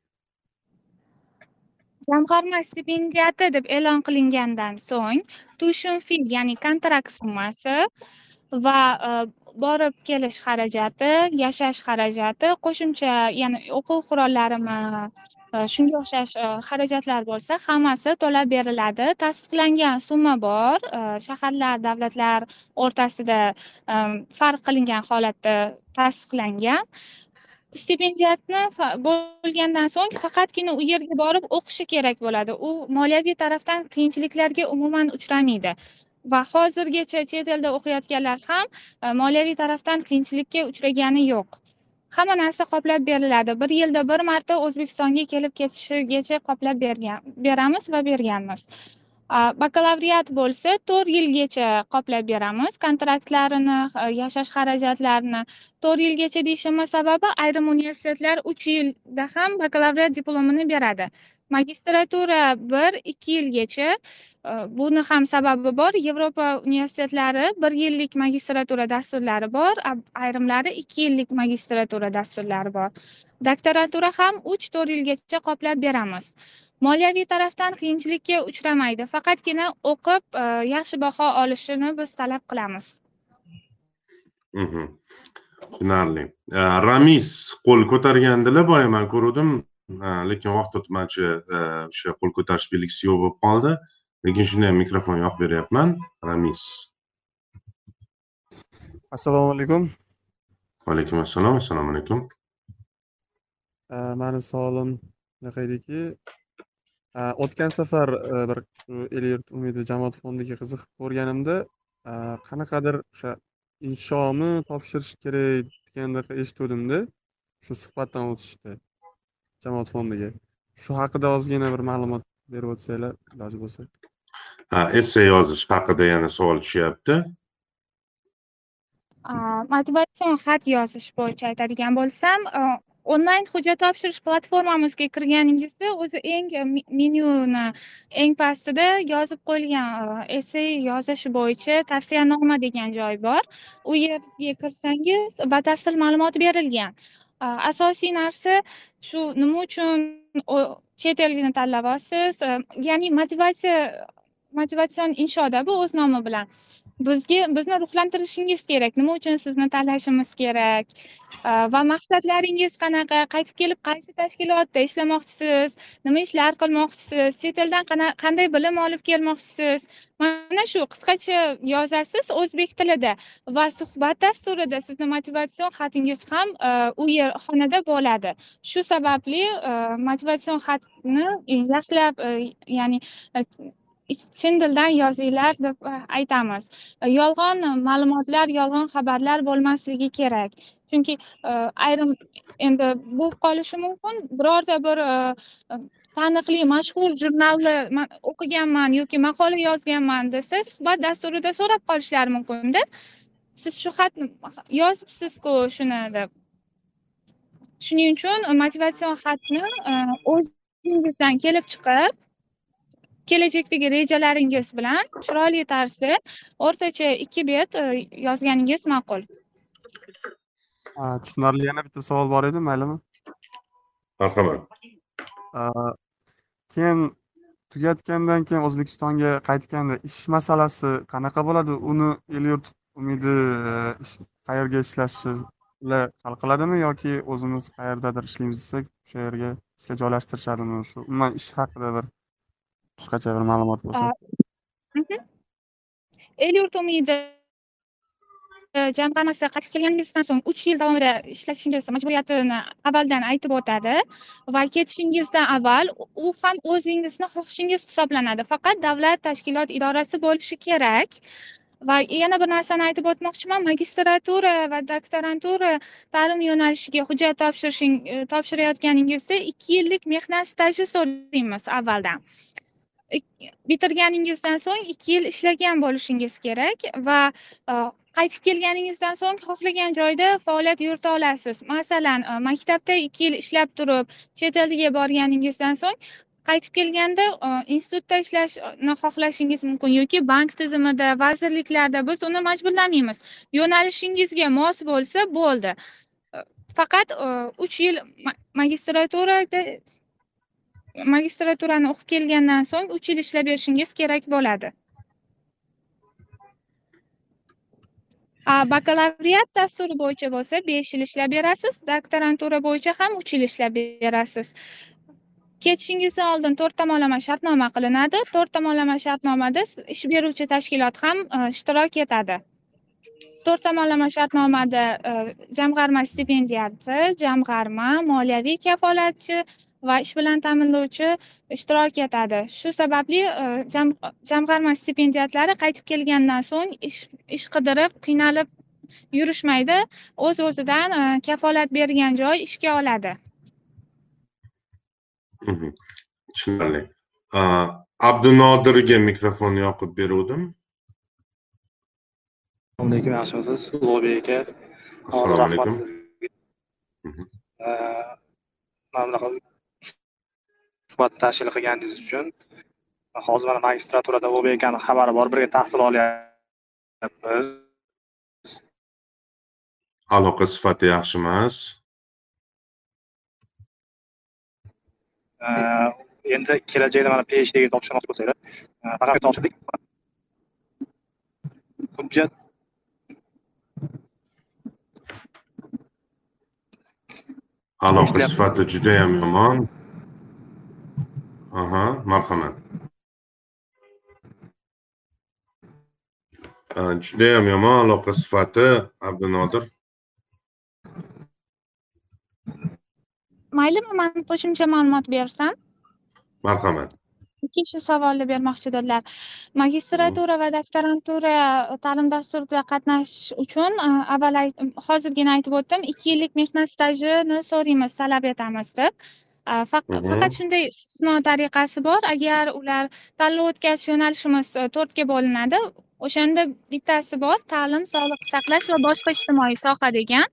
Jamg'arma stipendiyati deb e'lon qilingandan so'ng tuition fee ya'ni kontrakt summasi va e, borib kelish xarajati yashash xarajati qo'shimcha ya'ni o'quv qurollarimi shunga o'xshash e, xarajatlar bo'lsa hammasi to'lab beriladi. Tasdiqlangan summa bor. Shaharlar davlatlar o'rtasida e, farq qilingan holatda tasdiqlangan. Stipendiyatni bo'lgandan so'ng faqatgina u yerga borib o'qishi kerak bo'ladi. U moliyaviy tarafdan qiyinchiliklarga umuman uchramaydi. Va hozirgacha chet elda o'qiyotganlar ham e, moliyaviy tarafdan qiyinchilikka uchragani yo'q. Hamma narsa qoplab beriladi. Bir yilda bir marta o'zbekistonga kelib ketishigacha qoplab bergan beramiz va berganmiz. Bakalavriat bo'lsa to'rt yilgacha qoplab beramiz kontraktlarini e, yashash xarajatlarini. To'rt yilgacha deyishimni sababi ayrim universitetlar uch yilda ham bakalavriat diplomini beradi. Magistratura bir ikki yilgacha e, buni ham sababi bor. Yevropa universitetlari bir yillik magistratura dasturlari bor ayrimlari ikki yillik magistratura dasturlari bor. Doktoratura ham uch to'rt yilgacha qoplab beramiz. Moliyaviy tarafdan qiyinchilikka uchramaydi faqatgina o'qib e, yaxshi baho olishini biz talab qilamiz. Mhm. tushunarli. E, Ramiz qo'l ko'targandilar boya man ko'ruvdim. Lekin vaqt o'tmay o'sha qo'l ko'tarish belgisi yo'q bo'lib qoldi. Lekin shunda ham mikrofon yoqib beryapman. Ramis assalomu alaykum. Vaalaykum assalom assalomu alaykum. Mani savolim bunaqa ediki o'tgan safar bir el yurt umidi jamoat fondiga qiziqib ko'rganimda qanaqadir o'sha inshomi topshirish kerak degandaqa eshituvdimda shu suhbatdan o'tishdi jamoat fondiga shu haqida ozgina bir ma'lumot berib o'tsanglar iloji bo'lsa. Ha esse yozish haqida yana savol tushyapti. Motivatsion xat yozish bo'yicha aytadigan bo'lsam onlayn hujjat topshirish platformamizga kirganingizda o'zi eng menyuni eng pastida yozib qo'yilgan essay yozish bo'yicha tavsiyanoma degan joy bor. U yerga kirsangiz batafsil ma'lumot berilgan asosiy narsa shu nima uchun chet elni tanlab olsiz ya'ni motivatsiya motivatsion inshoda bu o'z nomi bilan bizga bizni ruhlantirishingiz kerak. Nima uchun sizni tanlashimiz kerak? Va maqsadlaringiz qanaqa? Qaytib kelib qaysi tashkilotda ishlamoqchisiz? Nima ishlar qilmoqchisiz? Chet eldan qanday bilim olib kelmoqchisiz? Mana shu qisqacha yozasiz o'zbek tilida va suhbat dasturida sizni motivatsion xatingiz ham u yer xonada bo'ladi. Shu sababli motivatsion xatni yaxshilab ya'ni chin dildan yozinglar deb e, aytamiz. E, yolg'on ma'lumotlar yolg'on xabarlar bo'lmasligi kerak. Chunki e, ayrim endi bo'lib qolishi mumkin. Birorta bir taniqli mashhur jurnalni o'qiganman yoki maqola yozganman desa suhbat dasturida so'rab qolishlari mumkinda. Siz shu xatni yozibsizku shuni deb. Shuning uchun motivatsion xatni o'zingizdan kelib chiqib kelajakdagi rejalaringiz bilan chiroyli tarzda o'rtacha ikki bet e, yozganingiz ma'qul. Tushunarli yana bitta savol bor edi maylimi? Marhamat. Keyin tugatgandan keyin o'zbekistonga qaytganda ish masalasi qanaqa bo'ladi? Uni el yurt umidi e, qayerga ishlashi ular hal qiladimi yoki o'zimiz qayerdadir ishlaymiz desak o'sha yerga ishga joylashtirishadimi? Shu umuman ish haqida bir qisqacha bir ma'lumot bo'lsa el yurt umidi e, jamg'armasi qaytib kelganingizdan so'ng uch yil davomida ishlashingiz majburiyatini avvaldan aytib o'tadi va ketishingizdan avval u ham o'zingizni xohishingiz hisoblanadi faqat davlat tashkilot idorasi bo'lishi kerak. Va yana bir narsani aytib o'tmoqchiman magistratura va doktorantura ta'lim yo'nalishiga hujjat topshirishing e, topshirayotganingizda ikki yillik mehnat staji so'raymiz avvaldan bitirganingizdan so'ng ikki yil ishlagan bo'lishingiz kerak va e, qaytib kelganingizdan so'ng xohlagan joyda faoliyat yurita olasiz. Masalan e, maktabda ikki yil ishlab turib chet elga borganingizdan so'ng qaytib kelganda e, institutda ishlashni xohlashingiz mumkin yoki bank tizimida vazirliklarda biz uni majburlamaymiz. Yo'nalishingizga mos bo'lsa bo'ldi. Faqat uch yil magistraturada magistraturani o'qib kelgandan so'ng uch yil ishlab berishingiz kerak bo'ladi. Bakalavriat dasturi bo'yicha bo'lsa besh yil ishlab berasiz doktorantura bo'yicha ham uch yil ishlab berasiz. Ketishingizdan oldin to'rt tomonlama shartnoma qilinadi. To'rt tomonlama shartnomada ish beruvchi tashkilot ham e, ishtirok etadi. To'rt tomonlama shartnomada e, jamg'arma stipendiyati jamg'arma moliyaviy kafolatchi va ish bilan ta'minlovchi ishtirok etadi. Shu sababli e, jam- jamg'arma stipendiyatlari qaytib kelgandan so'ng ish qidirib qiynalib yurishmaydi. O'z o'zidan e, kafolat bergan joy ishga oladi. Mhm. tushunarli. A, abdunodirga mikrofon yoqib beruvdim. Assalomu alaykum yaxshimisiz ulug'bek aka. Assalomu alaykum. Mhm. Eh, mana bunaqa suhbat tashkil qilganingiz uchun hozir mana magistraturada ulug'bek akani xabari bor birga tahsil olyapmiz. Aloqa sifati yaxshi emas endi kelajakda mana phd ga topshirmoqchi bo'lsanglar eh, faqat topshirdik. Hujjat. Aloqa sifati judayam yomon aha marhamat judayam yomon aloqa sifati abdunodir maylimi man qo'shimcha ma'lumot bersam marhamat ikki shu savolni bermoqchidilar magistratura va doktorantura ta'lim dasturida qatnashish uchun avval hozirgina aytib o'tdim ikki yillik mehnat stajini so'raymiz talab etamiz deb. Faqat shunday istisno tariqasi bor. Agar ular tanlov o'tkazish yo'nalishimiz e, to'rtga bo'linadi o'shanda bittasi bor ta'lim sog'liqni saqlash va boshqa ijtimoiy soha degan.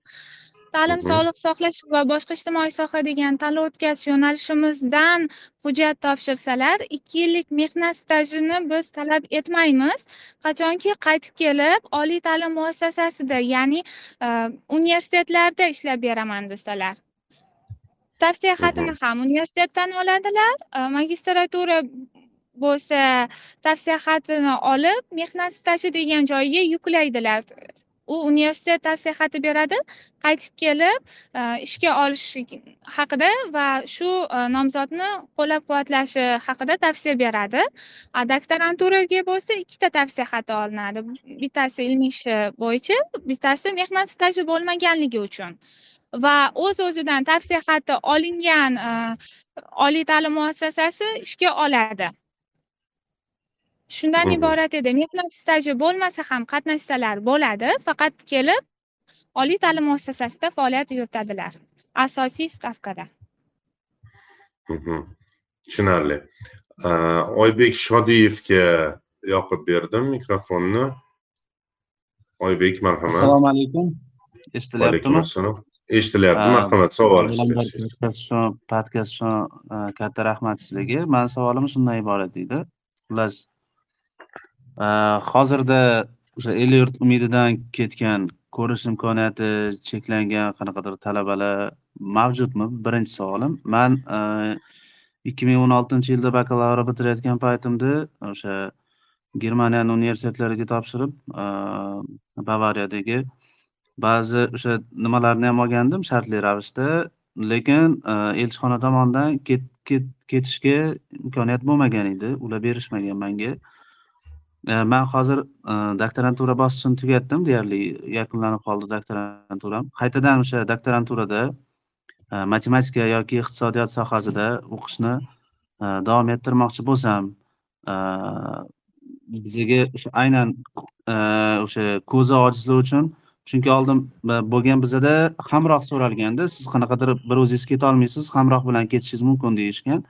Ta'lim sog'liq saqlash va boshqa ijtimoiy soha degan tanlov o'tkazish yo'nalishimizdan hujjat topshirsalar ikki yillik mehnat stajini biz talab etmaymiz. Qachonki qaytib kelib oliy ta'lim muassasasida ya'ni e, universitetlarda ishlab beraman desalar tavsiya xatini ham universitetdan oladilar. Magistratura bo'lsa tavsiya xatini olib mehnat staji degan joyga yuklaydilar. U universitet tavsiya xati beradi. Qaytib kelib ishga olish haqida va shu nomzodni qo'llab quvvatlashi haqida tavsiya beradi. A, doktoranturaga bo'lsa ikkita tavsiya xati olinadi. Bittasi ilmiy ishi bo'yicha bittasi mehnat staji bo'lmaganligi uchun va o'z o'zidan tavsiya xati olingan e, oliy ta'lim muassasasi ishga oladi. Shundan iborat edi. Mehnat staji bo'lmasa ham qatnashsalar bo'ladi faqat kelib oliy ta'lim muassasasida faoliyat yuritadilar asosiy stavkada. Mhm. tushunarli. A, oybek shodiyevga yoqib berdim mikrofonni oybek marhamat. Assalomu alaykum. Vaalaykum eshitilyaptimi? Assalom eshitilyapti Ha, marhamat savol avvalambor podkast uchun e, katta rahmat sizlarga mani savolim shundan iborat edi xullas e, hozirda o'sha el yurt umididan ketgan ko'rish imkoniyati cheklangan qanaqadir talabalar mavjudmi? Birinchi savolim. Man ikki ming o'n oltinchi yilda bakalavriat bitirayotgan paytimda o'sha germaniyani universitetlariga topshirib bavariyadagi ba'zi o'sha nimalarni ham olgandim shartli ravishda. Lekin e, elchixona tomonidan ketishga imkoniyat bo'lmagan edi ular berishmagan manga. E, man hozir e, doktorantura bosqichini tugatdim deyarli yakunlanib qoldi doktoranturam qaytadan o'sha doktoranturada matematika yoki iqtisodiyot sohasida o'qishni davom ettirmoqchi bo'lsam bizaga o'sha aynan o'sha ko'zi ojizlar uchun chunki oldin e, bo'lgan bizada hamroh so'ralganda siz qanaqadir bir o'zingiz ketolmaysiz hamroh bilan ketishingiz mumkin deyishgan.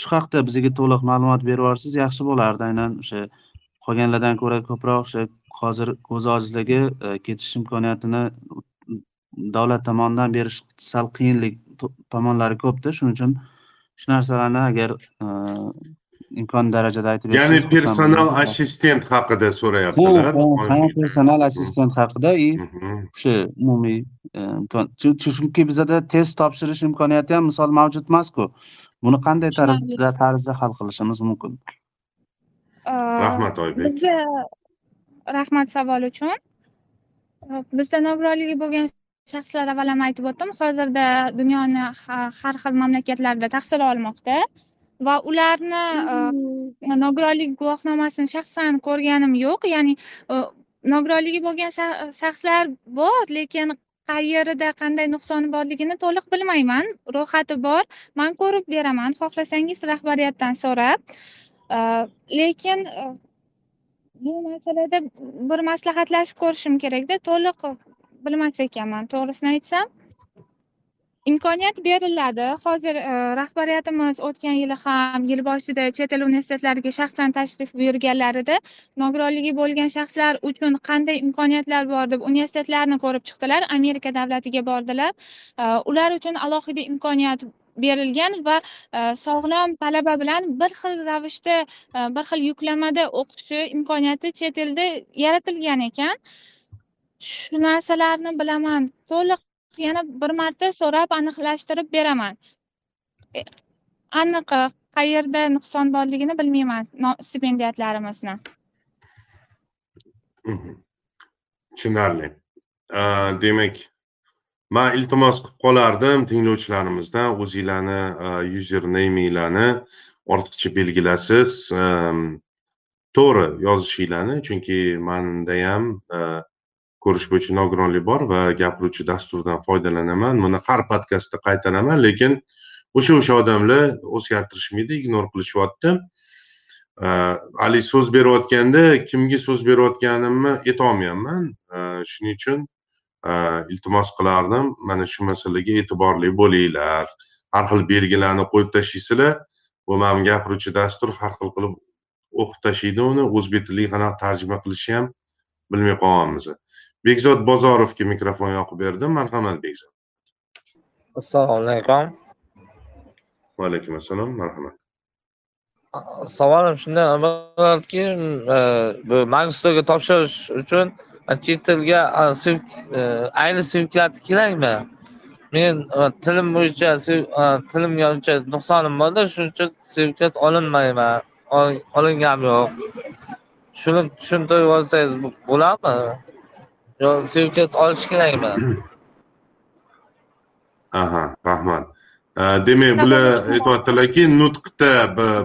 Shu haqda bizga to'liq ma'lumot berib yuborsangiz yaxshi bo'lardi. Aynan o'sha qolganlardan ko'ra ko'proq o'sha hozir ko'zi ojizlarga e, ketish imkoniyatini davlat tomonidan berish sal qiyinlik tomonlari ko'pda. Shuning uchun shu narsalarni agar e, imkon darajada aytib ya'ni bersangiz personal assistent haqida so'rayaptilar. Ha personal assistent haqida и o'sha umumiy imkon chunki bizada test topshirish imkoniyati ham misol mavjud emasku. Buni qanday tarzda tarzda hal qilishimiz mumkin? Rahmat oybek. rahmat savol uchun. Bizda nogironligi bo'lgan shaxslar avval ham aytib o'tdim. Hozirda dunyoni har xil mamlakatlarida tahsil olmoqda va ularni nogironlik guvohnomasini shaxsan ko'rganim yo'q. Ya'ni nogironligi bo'lgan shaxslar bor lekin qayerida qanday nuqsoni borligini to'liq bilmayman. Ro'yxati bor. Man ko'rib beraman. Xohlasangiz rahbariyatdan so'rab. Lekin bu masalada bir maslahatlashib ko'rishim kerakda. To'liq bilmas ekanman. To'g'risini aytsam imkoniyat beriladi. Hozir e, rahbariyatimiz o'tgan yili ham yil boshida chet el universitetlariga shaxsan tashrif buyurganlarida nogironligi bo'lgan shaxslar uchun qanday imkoniyatlar bor deb universitetlarni ko'rib chiqdilar amerika davlatiga bordilar. E, ular uchun alohida imkoniyat berilgan va e, sog'lom talaba bilan bir xil ravishda bir xil yuklamada o'qishi imkoniyati chet elda yaratilgan ekan. Shu narsalarni bilaman. To'liq yana bir marta so'rab aniqlashtirib beraman. E, Aniq qayerda nuqson borligini bilmayman stipendiyatlarimizni mhm. tushunarli. Demak man iltimos qilib qolardim tinglovchilarimizdan o'zinglarni user naminglarni ortiqcha belgilasiz. Ehm, to'g'ri yozishinglarni chunki manda ham ko'rish bo'yicha nogironlik bor va gapiruvchi dasturdan foydalanaman. Buni har podkastda qaytaraman lekin o'sha o'sha odamlar o'zgartirishmaydi ignor qilishyapti. Haligi so'z berayotganda kimga so'z berayotganimni aytolmayapman. Shuning uchun iltimos qilardim mana shu masalaga e'tiborli bo'linglar. Har xil belgilarni qo'yib tashlaysizlar. Bu mana gapiruvchi dastur har xil qilib o'qib tashlaydi uni o'zbek tiliga qanaqa tarjima qilishni ham bilmay qolganmiz. Bekzod bozorovga mikrofon yoqib berdim. Marhamat bekzod. Assalomu alaykum. Vaalaykum assalom marhamat savolim shunday iboratki bu magistrga topshirish uchun chet tilga ayni sertifikati kerakmi men tilim bo'yicha tilimga uncha nuqsonim borda shuning uchun sertifikat olinmayman olinganim yo'q. Shuni tushuntirib yuborsangiz bo'ladimi yo sertifikat olish kerakmi? Aha rahmat. Demak bular aytyaptilarki nutqda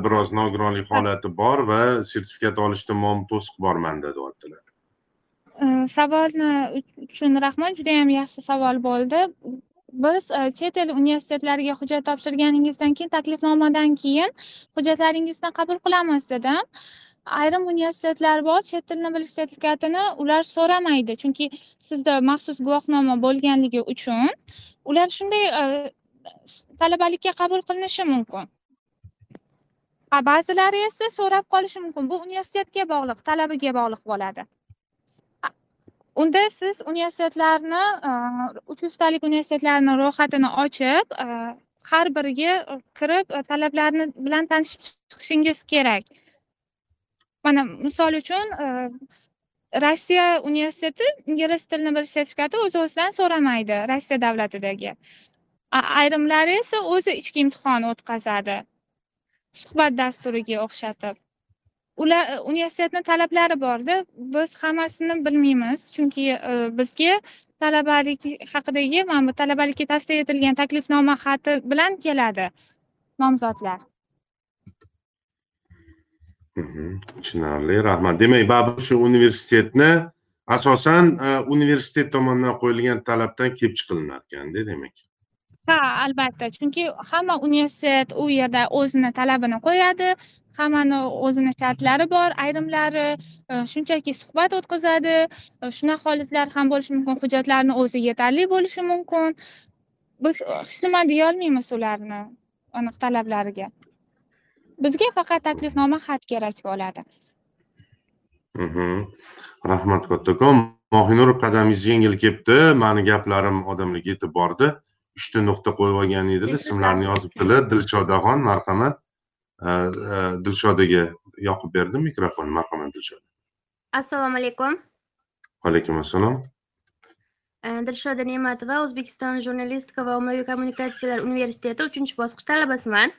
biroz nogironlik holati bor va sertifikat olishda muammo to'siq bor manda deyaptilar savolni uchun rahmat juda yam yaxshi savol bo'ldi. Biz chet el universitetlariga hujjat topshirganingizdan keyin taklifnomadan keyin hujjatlaringizni qabul qilamiz dedim ayrim universitetlar bor chet tilini bilish sertifikatini ular so'ramaydi. Chunki sizda maxsus guvohnoma bo'lganligi uchun ular shunday e, talabalikka qabul qilinishi mumkin. Ba'zilari esa so'rab qolishi mumkin. Bu universitetga bog'liq talabiga bog'liq bo'ladi. Unda siz universitetlarni e, uch yuztalik universitetlarni ro'yxatini ochib e, har biriga kirib talablarni bilan tanishib chiqishingiz kerak. Mana misol uchun e, rossiya universiteti ingliz tilini bilish sertifikati o'z o'zidan so'ramaydi rossiya davlatidagi. Ayrimlari esa o'zi ichki imtihon o'tkazadi suhbat dasturiga o'xshatib. Ular e, universitetni talablari borda biz hammasini bilmaymiz chunki e, bizga talabalik haqidagi mana bu talabalikka tavsiya etilgan taklifnoma xati bilan keladi nomzodlar. Tushunarli. Rahmat. Demak baribir shu universitetni asosan e, universitet tomonidan qo'yilgan talabdan kelib chiqilinar ekanda demak. Ha albatta. Chunki hamma universitet u yerda o'zini talabini qo'yadi hammani o'zini shartlari bor ayrimlari e, shunchaki suhbat o'tkazadi. E, shunaqa holatlar ham bo'lishi mumkin hujjatlarni o'zi yetarli bo'lishi mumkin. Biz hech nima deyolmaymiz ularni aniq talablariga. Bizga faqat taklifnoma xat kerak bo'ladi. Mhm. rahmat kattakon. Mohinur qadamingiz yengil kelibdi. Mani gaplarim odamlarga yetib bordi. Uchta nuqta qo'yib olgan edilar ismlarini yozibdilar dilshodaxon marhamat. E, dilshodaga yoqib berdim mikrofon. Marhamat dilshoda assalomu alaykum. Alaykum assalom dilshoda ne'matova o'zbekiston jurnalistika va ommaviy kommunikatsiyalar universiteti uchinchi bosqich talabasiman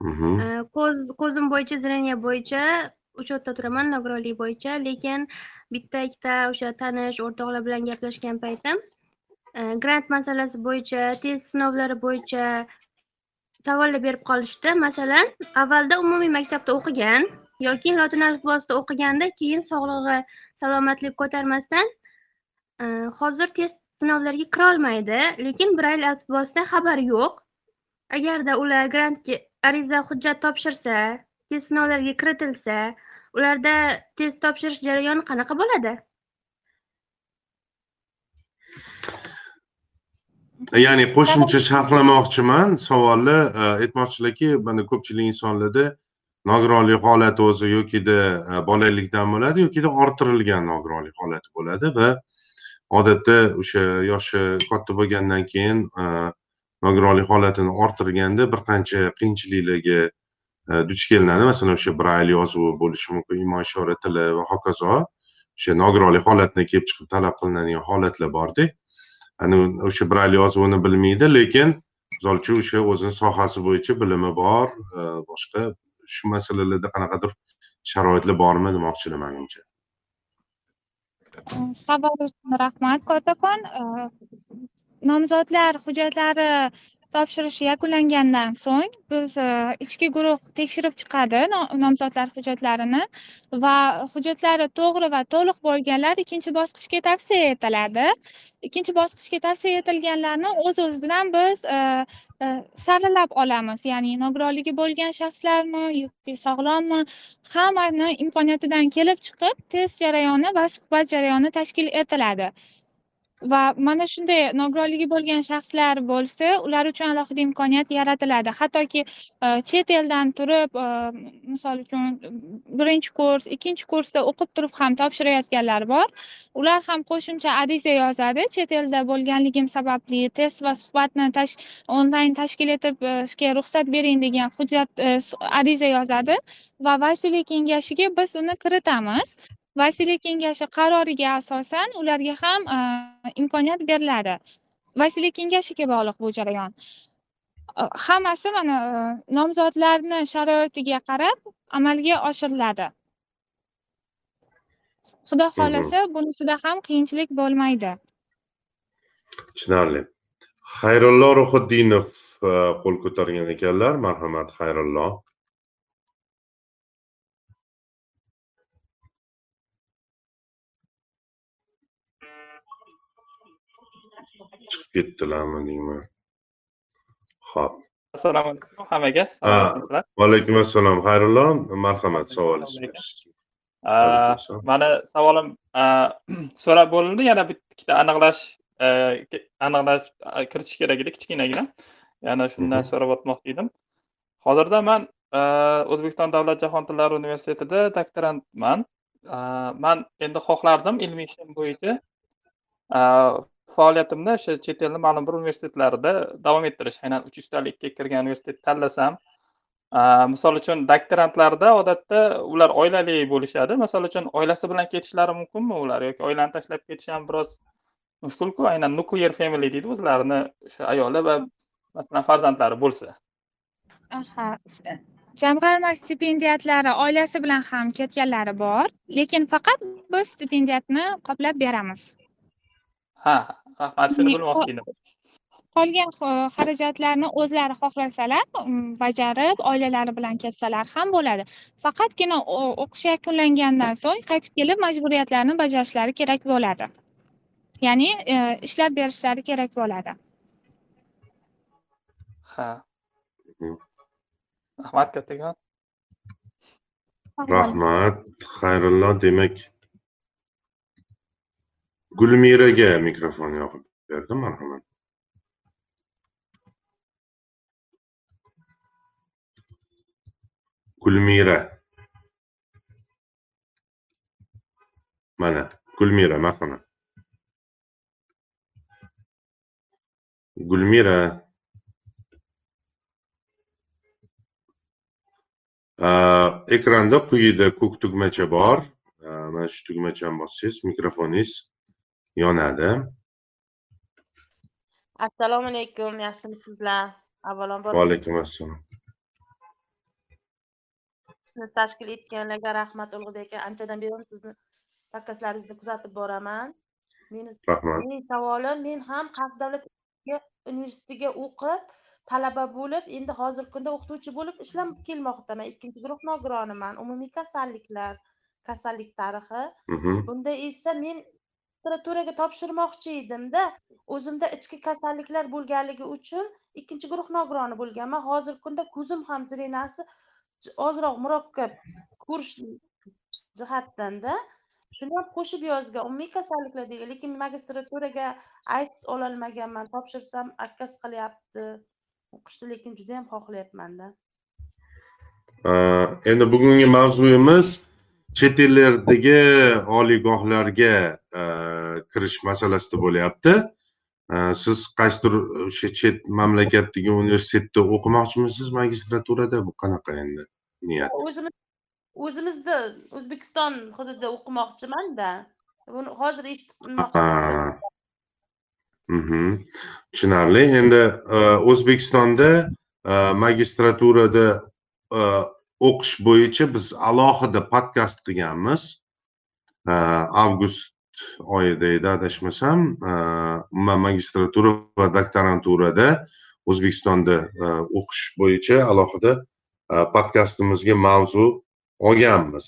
ko'z ko'zim bo'yicha зрение bo'yicha учетda turaman nogironlik bo'yicha lekin bitta ikkita o'sha tanish o'rtoqlar bilan gaplashgan paytim grant masalasi bo'yicha test sinovlari bo'yicha savollar berib qolishdi masalan avvalda umumiy maktabda o'qigan yoki lotin alifbosida o'qiganda keyin sog'lig'i salomatlik ko'tarmasdan hozir test sinovlariga kira olmaydi lekin brayl alifbosidan xabari yo'q agarda ular grantga ariza hujjat topshirsa test sinovlariga kiritilsa ularda test topshirish jarayoni qanaqa bo'ladi? Ya'ni qo'shimcha sharhlamoqchiman. Savolni e, aytmoqchilarki mana ko'pchilik insonlarda nogironlik holati o'zi yokida e, bolalikdan bo'ladi yokida orttirilgan nogironlik holati bo'ladi va odatda o'sha yoshi katta bo'lgandan keyin e, nogironlik holatini orttirganda bir qancha qiyinchiliklarga e, duch kelinadi. Masalan o'sha brayl yozuvi bo'lishi mumkin imo ishora tili va hokazo. O'sha nogironlik holatidan kelib chiqib talab qilinadigan holatlar borda. Ani o'sha brayl yozuvini bilmaydi lekin misol uchun o'sha o'zini sohasi bo'yicha bilimi bor e, boshqa shu masalalarda qanaqadir sharoitlar bormi demoqchiman manimcha savol uchun rahmat kattakon e, nomzodlar hujjatlari topshirish yakunlangandan so'ng biz e, ichki guruh tekshirib chiqadi nomzodlar hujjatlarini va hujjatlari to'g'ri va to'liq bo'lganlar ikkinchi bosqichga tavsiya etiladi. Ikkinchi bosqichga tavsiya etilganlarni o'z o'zidan biz e, e, saralab olamiz. Ya'ni nogironligi bo'lgan shaxslarmi yoki sog'lommi hammani imkoniyatidan kelib chiqib test jarayoni va suhbat jarayoni tashkil etiladi. Va mana shunday nogironligi bo'lgan shaxslar bo'lsa ular uchun alohida imkoniyat yaratiladi. Hattoki e, chet eldan turib e, misol uchun birinchi kurs ikkinchi kursda o'qib turib ham topshirayotganlar bor. Ular ham qo'shimcha ariza yozadi. Chet elda bo'lganligim sababli test va suhbatni tash onlayn tashkil etishga e, ruxsat bering degan hujjat ariza yozadi. Va vasiylik kengashiga biz uni kiritamiz. Vasiylik kengashi qaroriga asosan ularga ham e, imkoniyat beriladi. Vasiylik kengashiga bog'liq bu jarayon. E, hammasi mana e, nomzodlarni sharoitiga qarab amalga oshiriladi. Xudo xohlasa bunisida ham qiyinchilik bo'lmaydi. Tushunarli. Xayrullo ruhiddinov qo'l ko'targan ekanlar. Marhamat xayrullo chiqib ketdilarmi deyman. Ho'p assalomu alaykum hammaga vaalaykum assalom xayrullo marhamat savolingiz mani savolim so'rab bo'lindi yana bitta aniqlash aniqlash kiritish kerak edi kichkinagina. Yana shundan so'rab o'tmoqchi edim hozirda man o'zbekiston davlat jahon tillari universitetida doktorantman. Man endi xohlardim ilmiy ishim bo'yicha faoliyatimni o'sha chet elni ma'lum bir universitetlarida davom ettirish aynan uch yuztalikka kirgan universitet tanlasam misol uchun doktorantlarda odatda ular oilali bo'lishadi. Misol uchun oilasi bilan ketishlari mumkinmi ular yoki oilani tashlab ketishi ham biroz mushkulku aynan nuclear family deydi o'zlarini o'sha ayoli va masalan farzandlari bo'lsa. Aha jamg'arma stipendiatlari oilasi bilan ham ketganlari bor lekin faqat biz stipendiyatni qoplab beramiz. Ha rahmat shuni bilmoqchi edim. qolgan xarajatlarni o'zlari xohlasalar bajarib oilalari bilan ketsalar ham bo'ladi. Faqatgina o'qish yakunlangandan so'ng qaytib kelib majburiyatlarni bajarishlari kerak bo'ladi. Ya'ni ishlab berishlari kerak bo'ladi. Ha. Rahmat kattakon. Rahmat. Xayrullo demak gulmiraga mikrofon yoqib berdi marhamat. Gulmira. Mana gulmira marhamat. Gulmira. Ekranda quyida ko'k tugmacha bor. Mana shu tugmachani bossangiz mikrofoningiz yonadi. Assalomu alaykum yaxshimisizlar avvalambor va alaykum assalom ishni tashkil etganlarga rahmat ulug'bek aka anchadan beri sizni podkastlaringizni kuzatib boraman. Meni rahmat. mening savolim men ham qarz davlat universitetiga o'qib talaba bo'lib endi hozirgi kunda o'qituvchi bo'lib ishlab kelmoqdaman ikkinchi guruh nogironiman umumiy kasalliklar kasallik tarixi. Bunda esa men magistraturaga topshirmoqchi edimda. O'zimda ichki kasalliklar bo'lganligi uchun ikkinchi guruh nogironi bo'lganman. Hozirgi kunda ko'zim ham zrenasi ozroq murakkab ko'rish jihatdanda. Shuni ham qo'shib yozgan umumiy kasalliklar degan lekin magistraturaga aytis ololmaganman. Topshirsam отказ qilyapti. O'qishni lekin juda yam xohlayapmanda. Endi bugungi mavzuyimiz chet ellardagi oliygohlarga kirish masalasida bo'lyapti. Siz qaysidir o'sha chet mamlakatdagi universitetda o'qimoqchimisiz magistraturada? Bu qanaqa endi niyat? O'zimiz o'zimizda o'zbekiston hududida o'qimoqchimanda. Buni hozir eshitib tushunarli. Endi o'zbekistonda magistraturada o'qish bo'yicha biz alohida podkast qilganmiz avgust oyida edi adashmasam umuman magistratura va doktoranturada o'zbekistonda o'qish bo'yicha alohida podkastimizga mavzu olganmiz.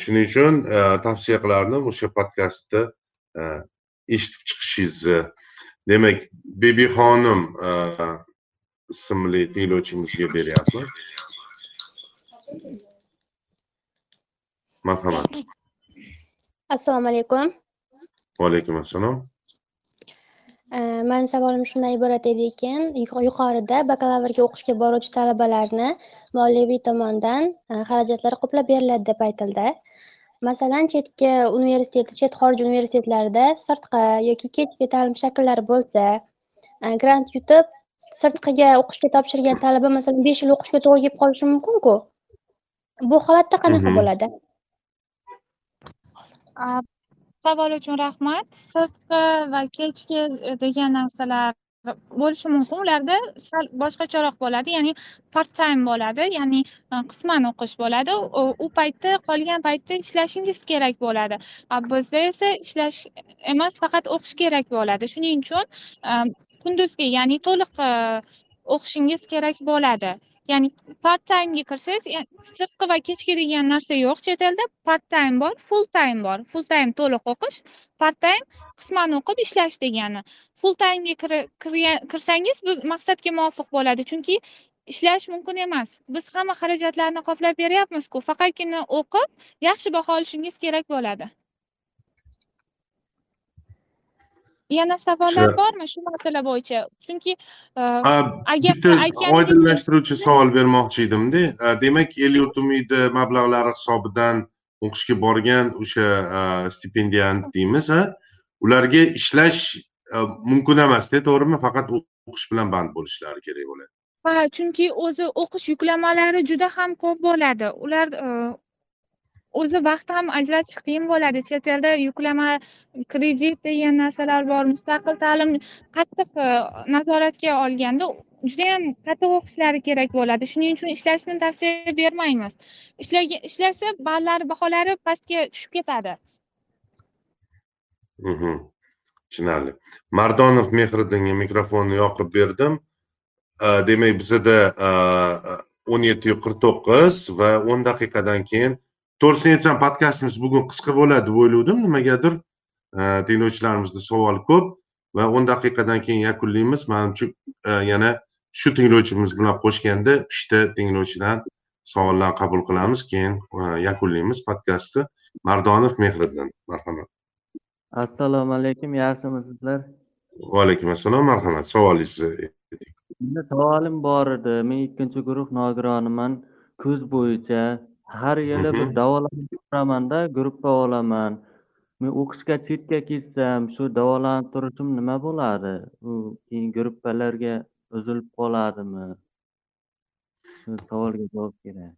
Shuning uchun tavsiya qilardim o'sha podkastni eshitib chiqishingizni. Demak bebixonim ismli tinglovchimizga beryapmiz. Marhamat. Assalomu alaykum. Va alaykum assalom mani savolim shundan iborat edi ekan. Yuqorida bakalavrga o'qishga boruvchi talabalarni moliyaviy tomondan xarajatlari qoplab beriladi deb aytildi. Masalan chetga universitet chet xorij universitetlarida sirtqi yoki kechki ta'lim shakllari bo'lsa grant yutib sirtqiga o'qishga topshirgan talaba masalan besh yil o'qishga to'g'ri kelib qolishi mumkinku bu holatda qanaqa bo'ladi? Savol uchun rahmat. Sirtqi va kechki degan narsalar bo'lishi mumkin. Ularda sal boshqacharoq bo'ladi ya'ni part time bo'ladi ya'ni qisman o'qish bo'ladi. U paytda qolgan paytda ishlashingiz kerak bo'ladi. Bizda esa ishlash emas faqat o'qish kerak bo'ladi. Shuning uchun kunduzgi ya'ni to'liq o'qishingiz kerak bo'ladi ya'ni part timega kirsangiz sirtqi va kechki degan narsa yo'q chet elda part time bor full time bor. Full time to'liq o'qish part time qisman o'qib ishlash degani. Full timega kirsangiz bu maqsadga muvofiq bo'ladi. Chunki ishlash mumkin emas. Biz hamma xarajatlarni qoplab beryapmizku. Faqatgina o'qib yaxshi baho olishingiz kerak bo'ladi. Yana savollar bormi shu masala bo'yicha chunki bitta oydinlashtiruvchi savol bermoqchi edimda demak el yurt umidi mablag'lari hisobidan o'qishga borgan o'sha stipendiyant deymiz ularga ishlash mumkin emasda to'g'rimi faqat o'qish bilan band bo'lishlari kerak bo'ladi ha chunki o'zi o'qish yuklamalari juda ham ko'p bo'ladi ular o'zi vaqt ham ajratish qiyin bo'ladi. Chet elda yuklama kredit degan narsalar bor mustaqil ta'lim qattiq e, nazoratga olganda judayam qattiq o'qishlari kerak bo'ladi. Shuning uchun ishlashni tavsiya bermaymiz. Ishlasa ballari baholari pastga tushib ketadi. Mhm. tushunarli. Mardonov mehriddinga mikrofonni yoqib berdim. E, demak bizada e, o'n yetti qirq to'qqiz va o'n daqiqadan keyin to'g'risini aytsam podkastimiz bugun qisqa bo'ladi deb o'ylovdim. Nimagadir e, tinglovchilarimizni savoli ko'p va o'n daqiqadan keyin yakunlaymiz. Manimcha e, yana shu tinglovchimiz bilan qo'shganda uchta tinglovchidan savollarni qabul qilamiz keyin e, yakunlaymiz podkastni. Mardonov mehriddin marhamat. Assalomu alaykum yaxshimisizlar va alaykum assalom marhamat. Savolingizni savolim bor edi. Men ikkinchi guruh nogironiman kuz bo'yicha har yili bir davolanib turamanda gruppa olaman men o'qishga chetga ketsam shu davolanib turishim nima bo'ladi? U keyin gruppalarga uzilib qoladimi? Shu savolga javob kerak.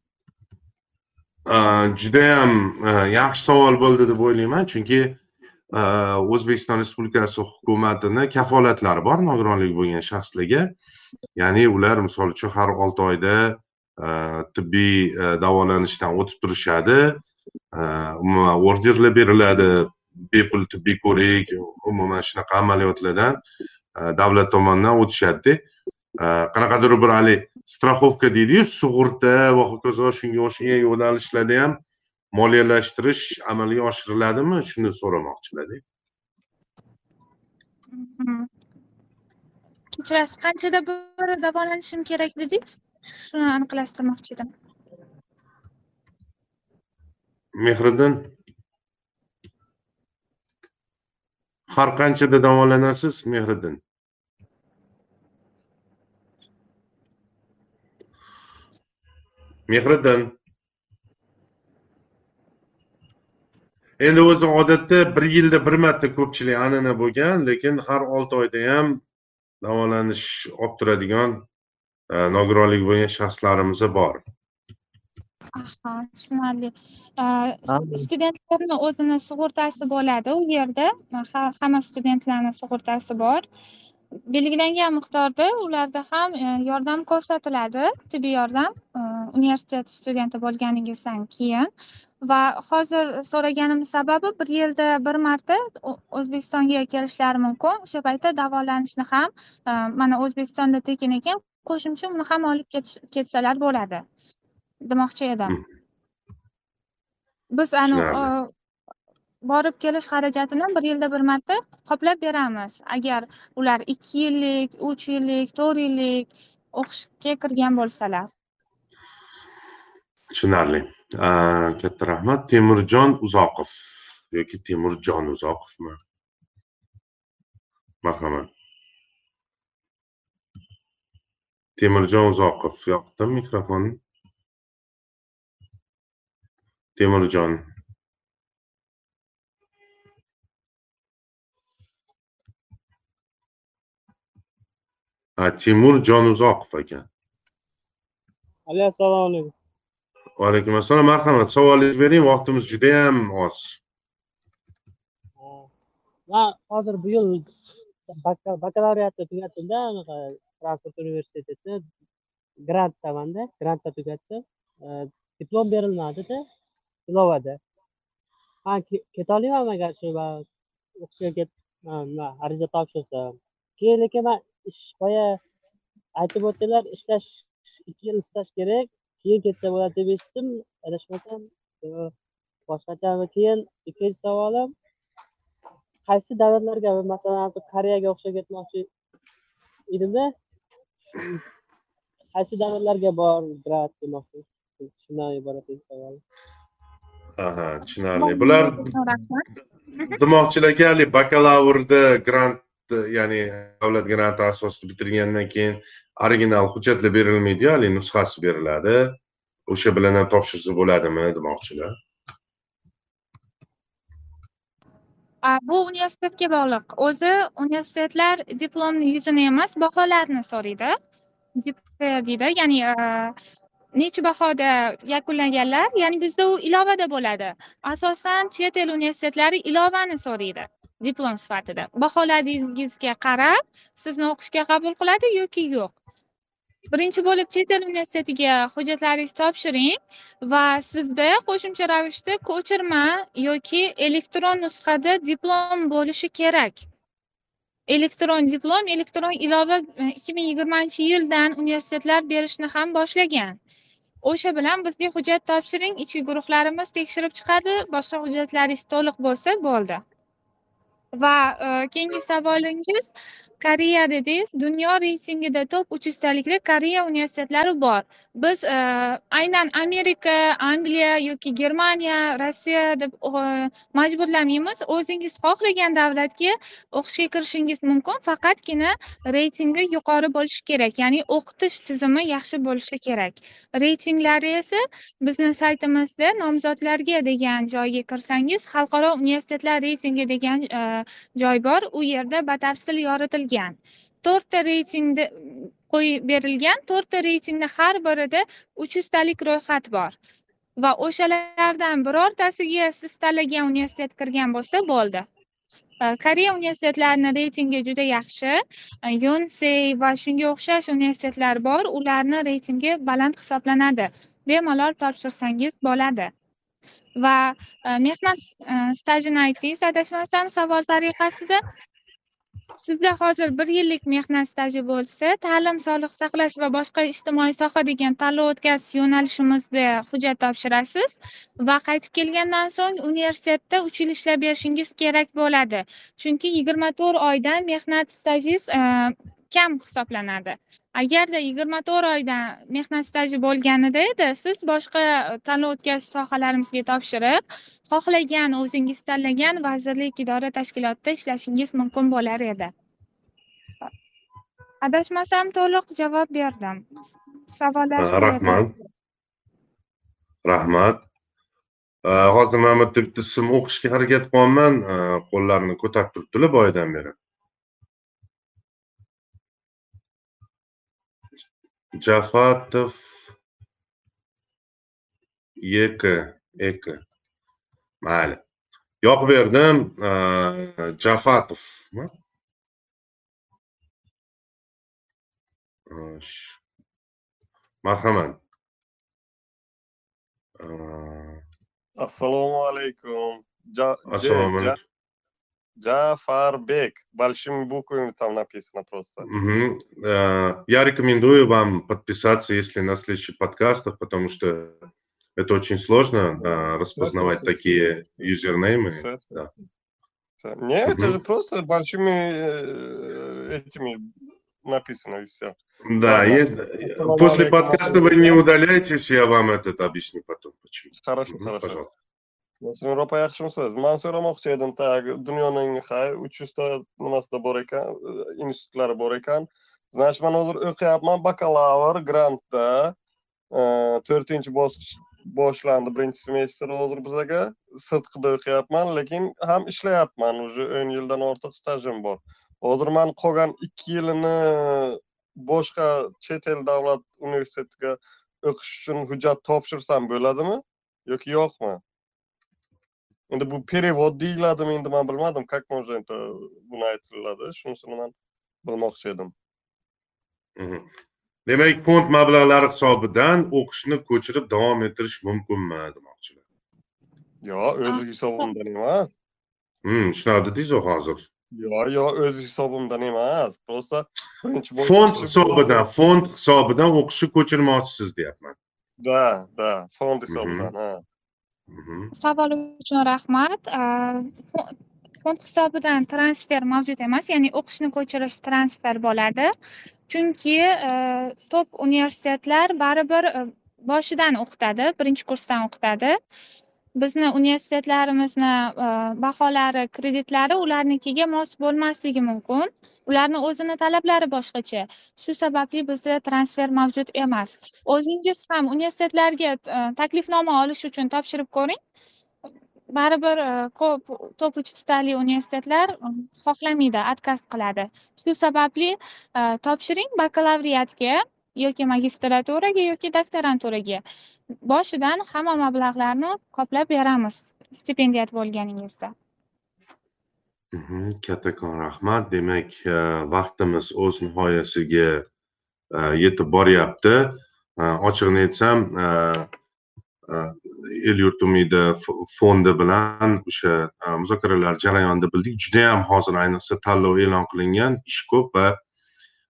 Judayam yaxshi savol bo'ldi deb o'ylayman. Chunki o'zbekiston respublikasi hukumatini kafolatlari bor nogironligi bo'lgan shaxslarga. Ya'ni ular misol uchun har olti oyda Э, tibbiy э, davolanishdan o'tib turishadi. Э, umuman orderlar beriladi. Bepul tibbiy ko'rik umuman shunaqa amaliyotlardan davlat tomonidan o'tishadida. Qanaqadir bir haligi страховка deydiyu sug'urta va hokazo shunga o'xshagan yo'nalishlarda ham moliyalashtirish amalga oshiriladimi? Shuni so'ramoqchilarda mm-hmm. kechirasiz qanchada bir davolanishim kerak dedingiz? Shuni aniqlashtirmoqchi edim. Mehriddin har qanchada davolanasiz mehriddin? Mehriddin. Endi o'zi odatda bir yilda bir marta ko'pchilik an'ana bo'lgan lekin har olti oyda ham davolanish olib turadigan nogironligi bo'lgan shaxslarimiz bor. Aha tushunarli. Studentlarni o'zini sug'urtasi bo'ladi u yerda. Ha- hamma studentlarni sug'urtasi bor. Belgilangan miqdorda ularda ham e, yordam ko'rsatiladi tibbiy yordam e, universitet studenti bo'lganingizdan keyin. Va hozir so'raganim sababi bir yilda bir marta o'zbekistonga kelishlari mumkin. O'sha paytda davolanishni ham e, mana o'zbekistonda tekin ekan qo'shimcha uni ham olib ketsalar bo'ladi. Demoqchi edim. Biz ani Tushunarli. o, borib kelish xarajatini bir yilda bir marta qoplab beramiz. Agar ular ikki yillik uch yillik to'rt yillik o'qishga kirgan bo'lsalar. Tushunarli. Katta rahmat. Temurjon uzoqov yoki temurjon uzoqovmi? Marhamat temurjon uzoqov yoqdim mikrofonni temurjon ha timur jonuzoqov ekan. Alo assalomu alaykum vaalaykum assalom marhamat savolingizni bering vaqtimiz judayam oz. Man hozir bu yil baka- bakalavriatni tugatdimda transport universitetida grantdamanda grantda tugatdim e, diplom berilmadida ilovada. Ha ketolmayman agar shu o'qishga nima ariza topshirsam keyin lekin man ish boya aytib o'tdilar ishlash ikki yil staj kerak keyin ketsa bo'ladi deb eshitdim. Adashmasam boshqacha keyin ikkinchi savolim qaysi davlatlarga masalan hozir koreyaga o'xshab ketmoqchi edimda qaysi davlatlarga bor demoqchi? Shundan iborat edi savolim aha tushunarli bular demoqchilarki haligi bakalavrda grant ya'ni davlat granti asosida bitirgandan keyin original hujjatlar berilmaydiyu haligi nusxasi beriladi. O'sha bilan ham topshirsa bo'ladimi demoqchilar A, bu universitetga bog'liq. O'zi universitetlar diplomni yuzini emas baholarni so'raydi. Gpr deydi ya'ni necha bahoda yakunlaganlar ya'ni bizda u ilovada bo'ladi. Asosan chet el universitetlari ilovani so'raydi diplom sifatida. Baholaringizga qarab sizni o'qishga qabul qiladi yoki yo'q. Birinchi bo'lib chet el universitetiga hujjatlaringizni topshiring va sizda qo'shimcha ravishda ko'chirma yoki elektron nusxada diplom bo'lishi kerak. Elektron diplom elektron ilova e, ikki ming yigirmanchi yildan universitetlar berishni ham boshlagan. O'sha bilan bizga hujjat topshiring ichki guruhlarimiz tekshirib chiqadi boshqa hujjatlaringiz to'liq bo'lsa bo'ldi. Va e, keyingi savolingiz koreya dedingiz. Dunyo reytingida top uch yuztalikda koreya universitetlari bor. Biz e, aynan amerika angliya yoki germaniya rossiya deb e, majburlamaymiz o'zingiz xohlagan davlatga o'qishga kirishingiz mumkin. Faqatgina reytingi yuqori bo'lishi kerak. Ya'ni o'qitish tizimi yaxshi bo'lishi kerak. Reytinglari esa bizni saytimizda nomzodlarga degan joyga kirsangiz xalqaro universitetlar reytingi degan e, joy bor. U yerda batafsil yoritilgan to'rtta reytingda mm, qo'yib berilgan to'rtta reytingni har birida uch yuztalik ro'yxat bor. Va o'shalardan birortasiga siz tanlagan universitet kirgan bo'lsa bo'ldi. E, Koreya universitetlarini reytingi juda yaxshi. E, Yonsey va shunga o'xshash universitetlar bor ularni reytingi baland hisoblanadi. Bemalol topshirsangiz bo'ladi. Va e, mehnat stajini aytdingiz adashmasam savol tariqasida. Sizda hozir bir yillik mehnat staji bo'lsa ta'lim sog'liq saqlash va boshqa ijtimoiy soha degan tanlov o'tkazish yo'nalishimizda hujjat topshirasiz va qaytib kelgandan so'ng universitetda uch yil ishlab berishingiz kerak bo'ladi. Chunki yigirma to'rt oydan mehnat stajingiz e, kam hisoblanadi? Agarda yigirma to'rt oydan mehnat staji bo'lganida edi siz boshqa tanlov o'tkazish sohalarimizga topshirib xohlagan o'zingiz tanlagan vazirlik idora tashkilotida ishlashingiz mumkin bo'lar edi. Adashmasam to'liq javob berdim. Savollar rahmat. rahmat. Hozir mana bu yerda bitta ism o'qishga harakat qilyapman qo'llarini ko'tarib turibdilar boyadan beri jafatov yk ek. Mayli yoqib berdim jafatovmi marhamat. Assalomu alaykum. Assalomu alaykum. Джафарбек. Большими буквами там написано просто. Э, Я рекомендую вам подписаться, если на следующих подкастах, потому что это очень сложно э, распознавать всё. такие юзернеймы. Всё. Да. Не, это Мгм. же просто большими э, этими написано и все. Да, есть. Ассаламу После подкаста вы не удаляйтесь, я вам этот объясню потом, почему. Хорошо, Мгм, хорошо. Пожалуйста. Yevropa yaxshimisiz? mansur so'ramoqchi edim, tag dunyoning hay uch yuzta nimasida bor ekan, institutlari bor ekan. Значит, man hozir o'qiyapman bakalavr grantda. to'rtinchi bosqich boshlandi birinchi semestr hozir bizaga sirtqida o'qiyapman lekin ham ishlayapman уже o'n yildan ortiq stajim bor hozir man qolgan ikki yilini boshqa chet el davlat universitetiga o'qish uchun hujjat topshirsam bo'ladimi yoki yo'qmi endi bu перевод deyiladimi endi man bilmadim как можно это buni aytiladi shunisini man bilmoqchi edim. Demak, fond mablag'lari hisobidan o'qishni ko'chirib davom ettirish mumkinmi demoqchilar. yo o'z hisobimdan emas Hmm, shunaqa dedingiz-ku hozir. yo yo o'z hisobimdan emas просто birinchi Fond hisobidan, fond hisobidan o'qishni ko'chirmoqchisiz deyapman. da da fond hisobidan ha Mhmm. savol uchun rahmat. Fo- fond hisobidan transfer mavjud emas ya'ni o'qishni ko'chirish transfer bo'ladi. Chunki top universitetlar baribir boshidan o'qitadi birinchi kursdan o'qitadi. Bizni universitetlarimizni e, baholari kreditlari ularnikiga mos bo'lmasligi mumkin. Ularni o'zini talablari boshqacha. Shu sababli bizda transfer mavjud emas. O'zingiz ham universitetlarga e, taklifnoma olish uchun topshirib ko'ring. Baribir e, ko'p top uch universitetlar xohlamaydi отказ qiladi. Shu sababli topshiring bakalavriatga. Yoki magistraturaga yoki doktoranturaga. Boshidan hamma mablag'larni qoplab beramiz stipendiyat bo'lganingizda. Mhm, kattakon rahmat. Demak e, vaqtimiz o'z nihoyasiga e, yetib boryapti. E, ochig'ini aytsam el yurt umidi fondi bilan o'sha muzokaralar jarayonida bildik. Judayam hozir ayniqsa tanlov e'lon qilingan ish ko'p va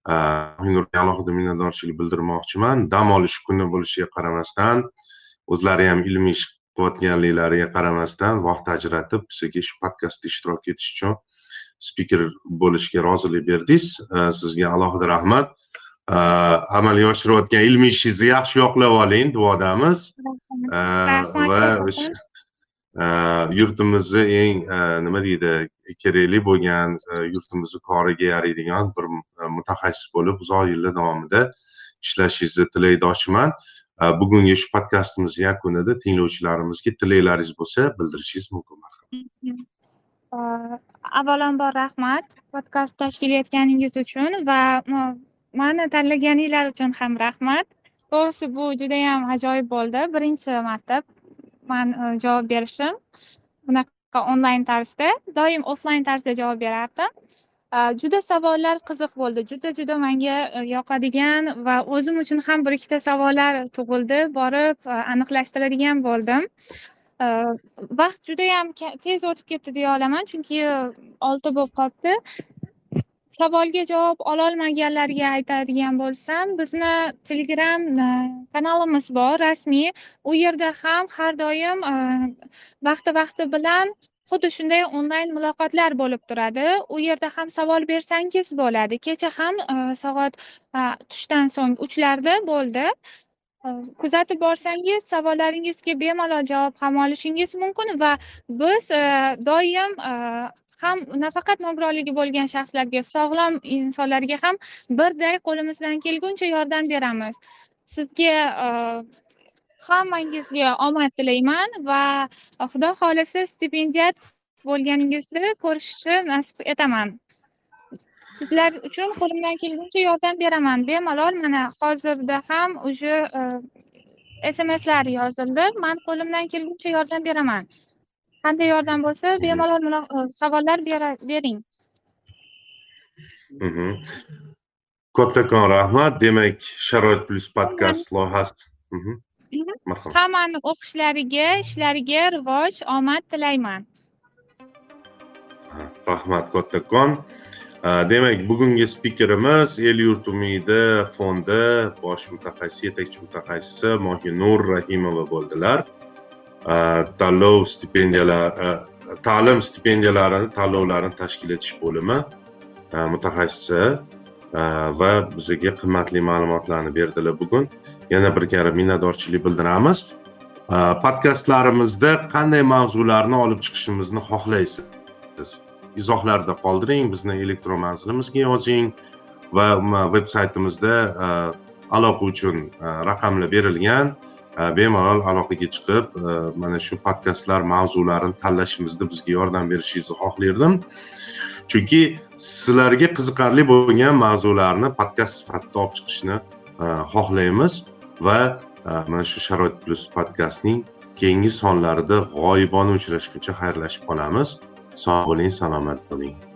Mo'minurga alohida minnatdorchilik bildirmoqchiman. Dam olish kuni bo'lishiga qaramasdan o'zlari ham ilmiy ish qilayotganliklariga qaramasdan vaqt ajratib bizga shu podkastda ishtirok etish uchun spiker bo'lishga rozilik berdingiz. E, sizga alohida rahmat. E, amalga oshirayotgan ilmiy ishingizni yaxshi yoqlab oling duodamiz va yurtimizni eng nima deydi kerakli bo'lgan yurtimizni koriga yaraydigan bir mutaxassis bo'lib uzoq yillar davomida ishlashingizni tilakdoshiman bugungi shu podkastimiz yakunida tinglovchilarimizga tilaklaringiz bo'lsa bildirishingiz mumkin marhamat. Avvalambor rahmat podkast tashkil etganingiz uchun va mani tanlaganinglar uchun ham rahmat. To'g'risi bu judayam ajoyib bo'ldi. Birinchi marta man e, javob berishim bunaqa onlayn tarzda doim offlayn tarzda javob berardim. E, juda savollar qiziq bo'ldi. Juda juda menga e, yoqadigan va o'zim uchun ham bir ikkita savollar tug'ildi borib aniqlashtiradigan bo'ldim. Vaqt judayam tez o'tib ketdi deya olaman chunki olti bo'lib qolibdi. Savolga javob ololmaganlarga aytadigan bo'lsam bizni telegram e, kanalimiz bor rasmiy. U yerda ham har doim e, vaqti vaqti bilan xuddi shunday onlayn muloqotlar bo'lib turadi. U yerda ham savol bersangiz bo'ladi. Kecha ham e, soat tushdan so'ng uchlarda bo'ldi. Kuzatib borsangiz savollaringizga bemalol javob ham olishingiz mumkin va biz doim ham nafaqat nogironligi bo'lgan shaxslarga sog'lom insonlarga ham birday qo'limizdan kelguncha yordam beramiz. Sizga e, hammangizga omad tilayman va xudo xohlasa stipendiat bo'lganingizni ko'rishni nasib etaman. Sizlar uchun qo'limdan kelguncha yordam beraman. Bemalol mana hozirda ham уже e, smslar yozildi. Man qo'limdan kelguncha yordam beraman. Qanday yordam bo'lsa bemalol e, savollar bering. Mhm. kattakon rahmat. Demak sharoit plyus podkast loyihasi Mhm. marhamat hammani o'qishlariga ishlariga rivoj omad tilayman. Rahmat kattakon Uh, demak bugungi spikerimiz el yurt umidi fondi bosh mutaxassisi yetakchi mutaxassisi mohinur rahimova bo'ldilar Э, tanlov stipendiyalar e, ta'lim stipendiyalarini tanlovlarini tashkil etish bo'limi e, mutaxassisi e, va bizga qimmatli ma'lumotlarni berdilar bugun. Yana bir karra minnatdorchilik bildiramiz. Podkastlarimizda qanday mavzularni olib chiqishimizni xohlaysiz? Izohlarda qoldiring bizni elektron manzilimizga yozing va veb saytimizda aloqa uchun raqamlar berilgan Э, bemalol aloqaga chiqib e, mana shu podkastlar mavzularini tanlashimizda bizga yordam berishingizni xohlardim. Chunki sizlarga qiziqarli bo'lgan mavzularni podkast sifatida olib chiqishni e, xohlaymiz va e, mana shu sharoit plyus podkastning keyingi sonlarida g'oyibona uchrashguncha xayrlashib qolamiz. Sog' bo'ling salomat bo'ling.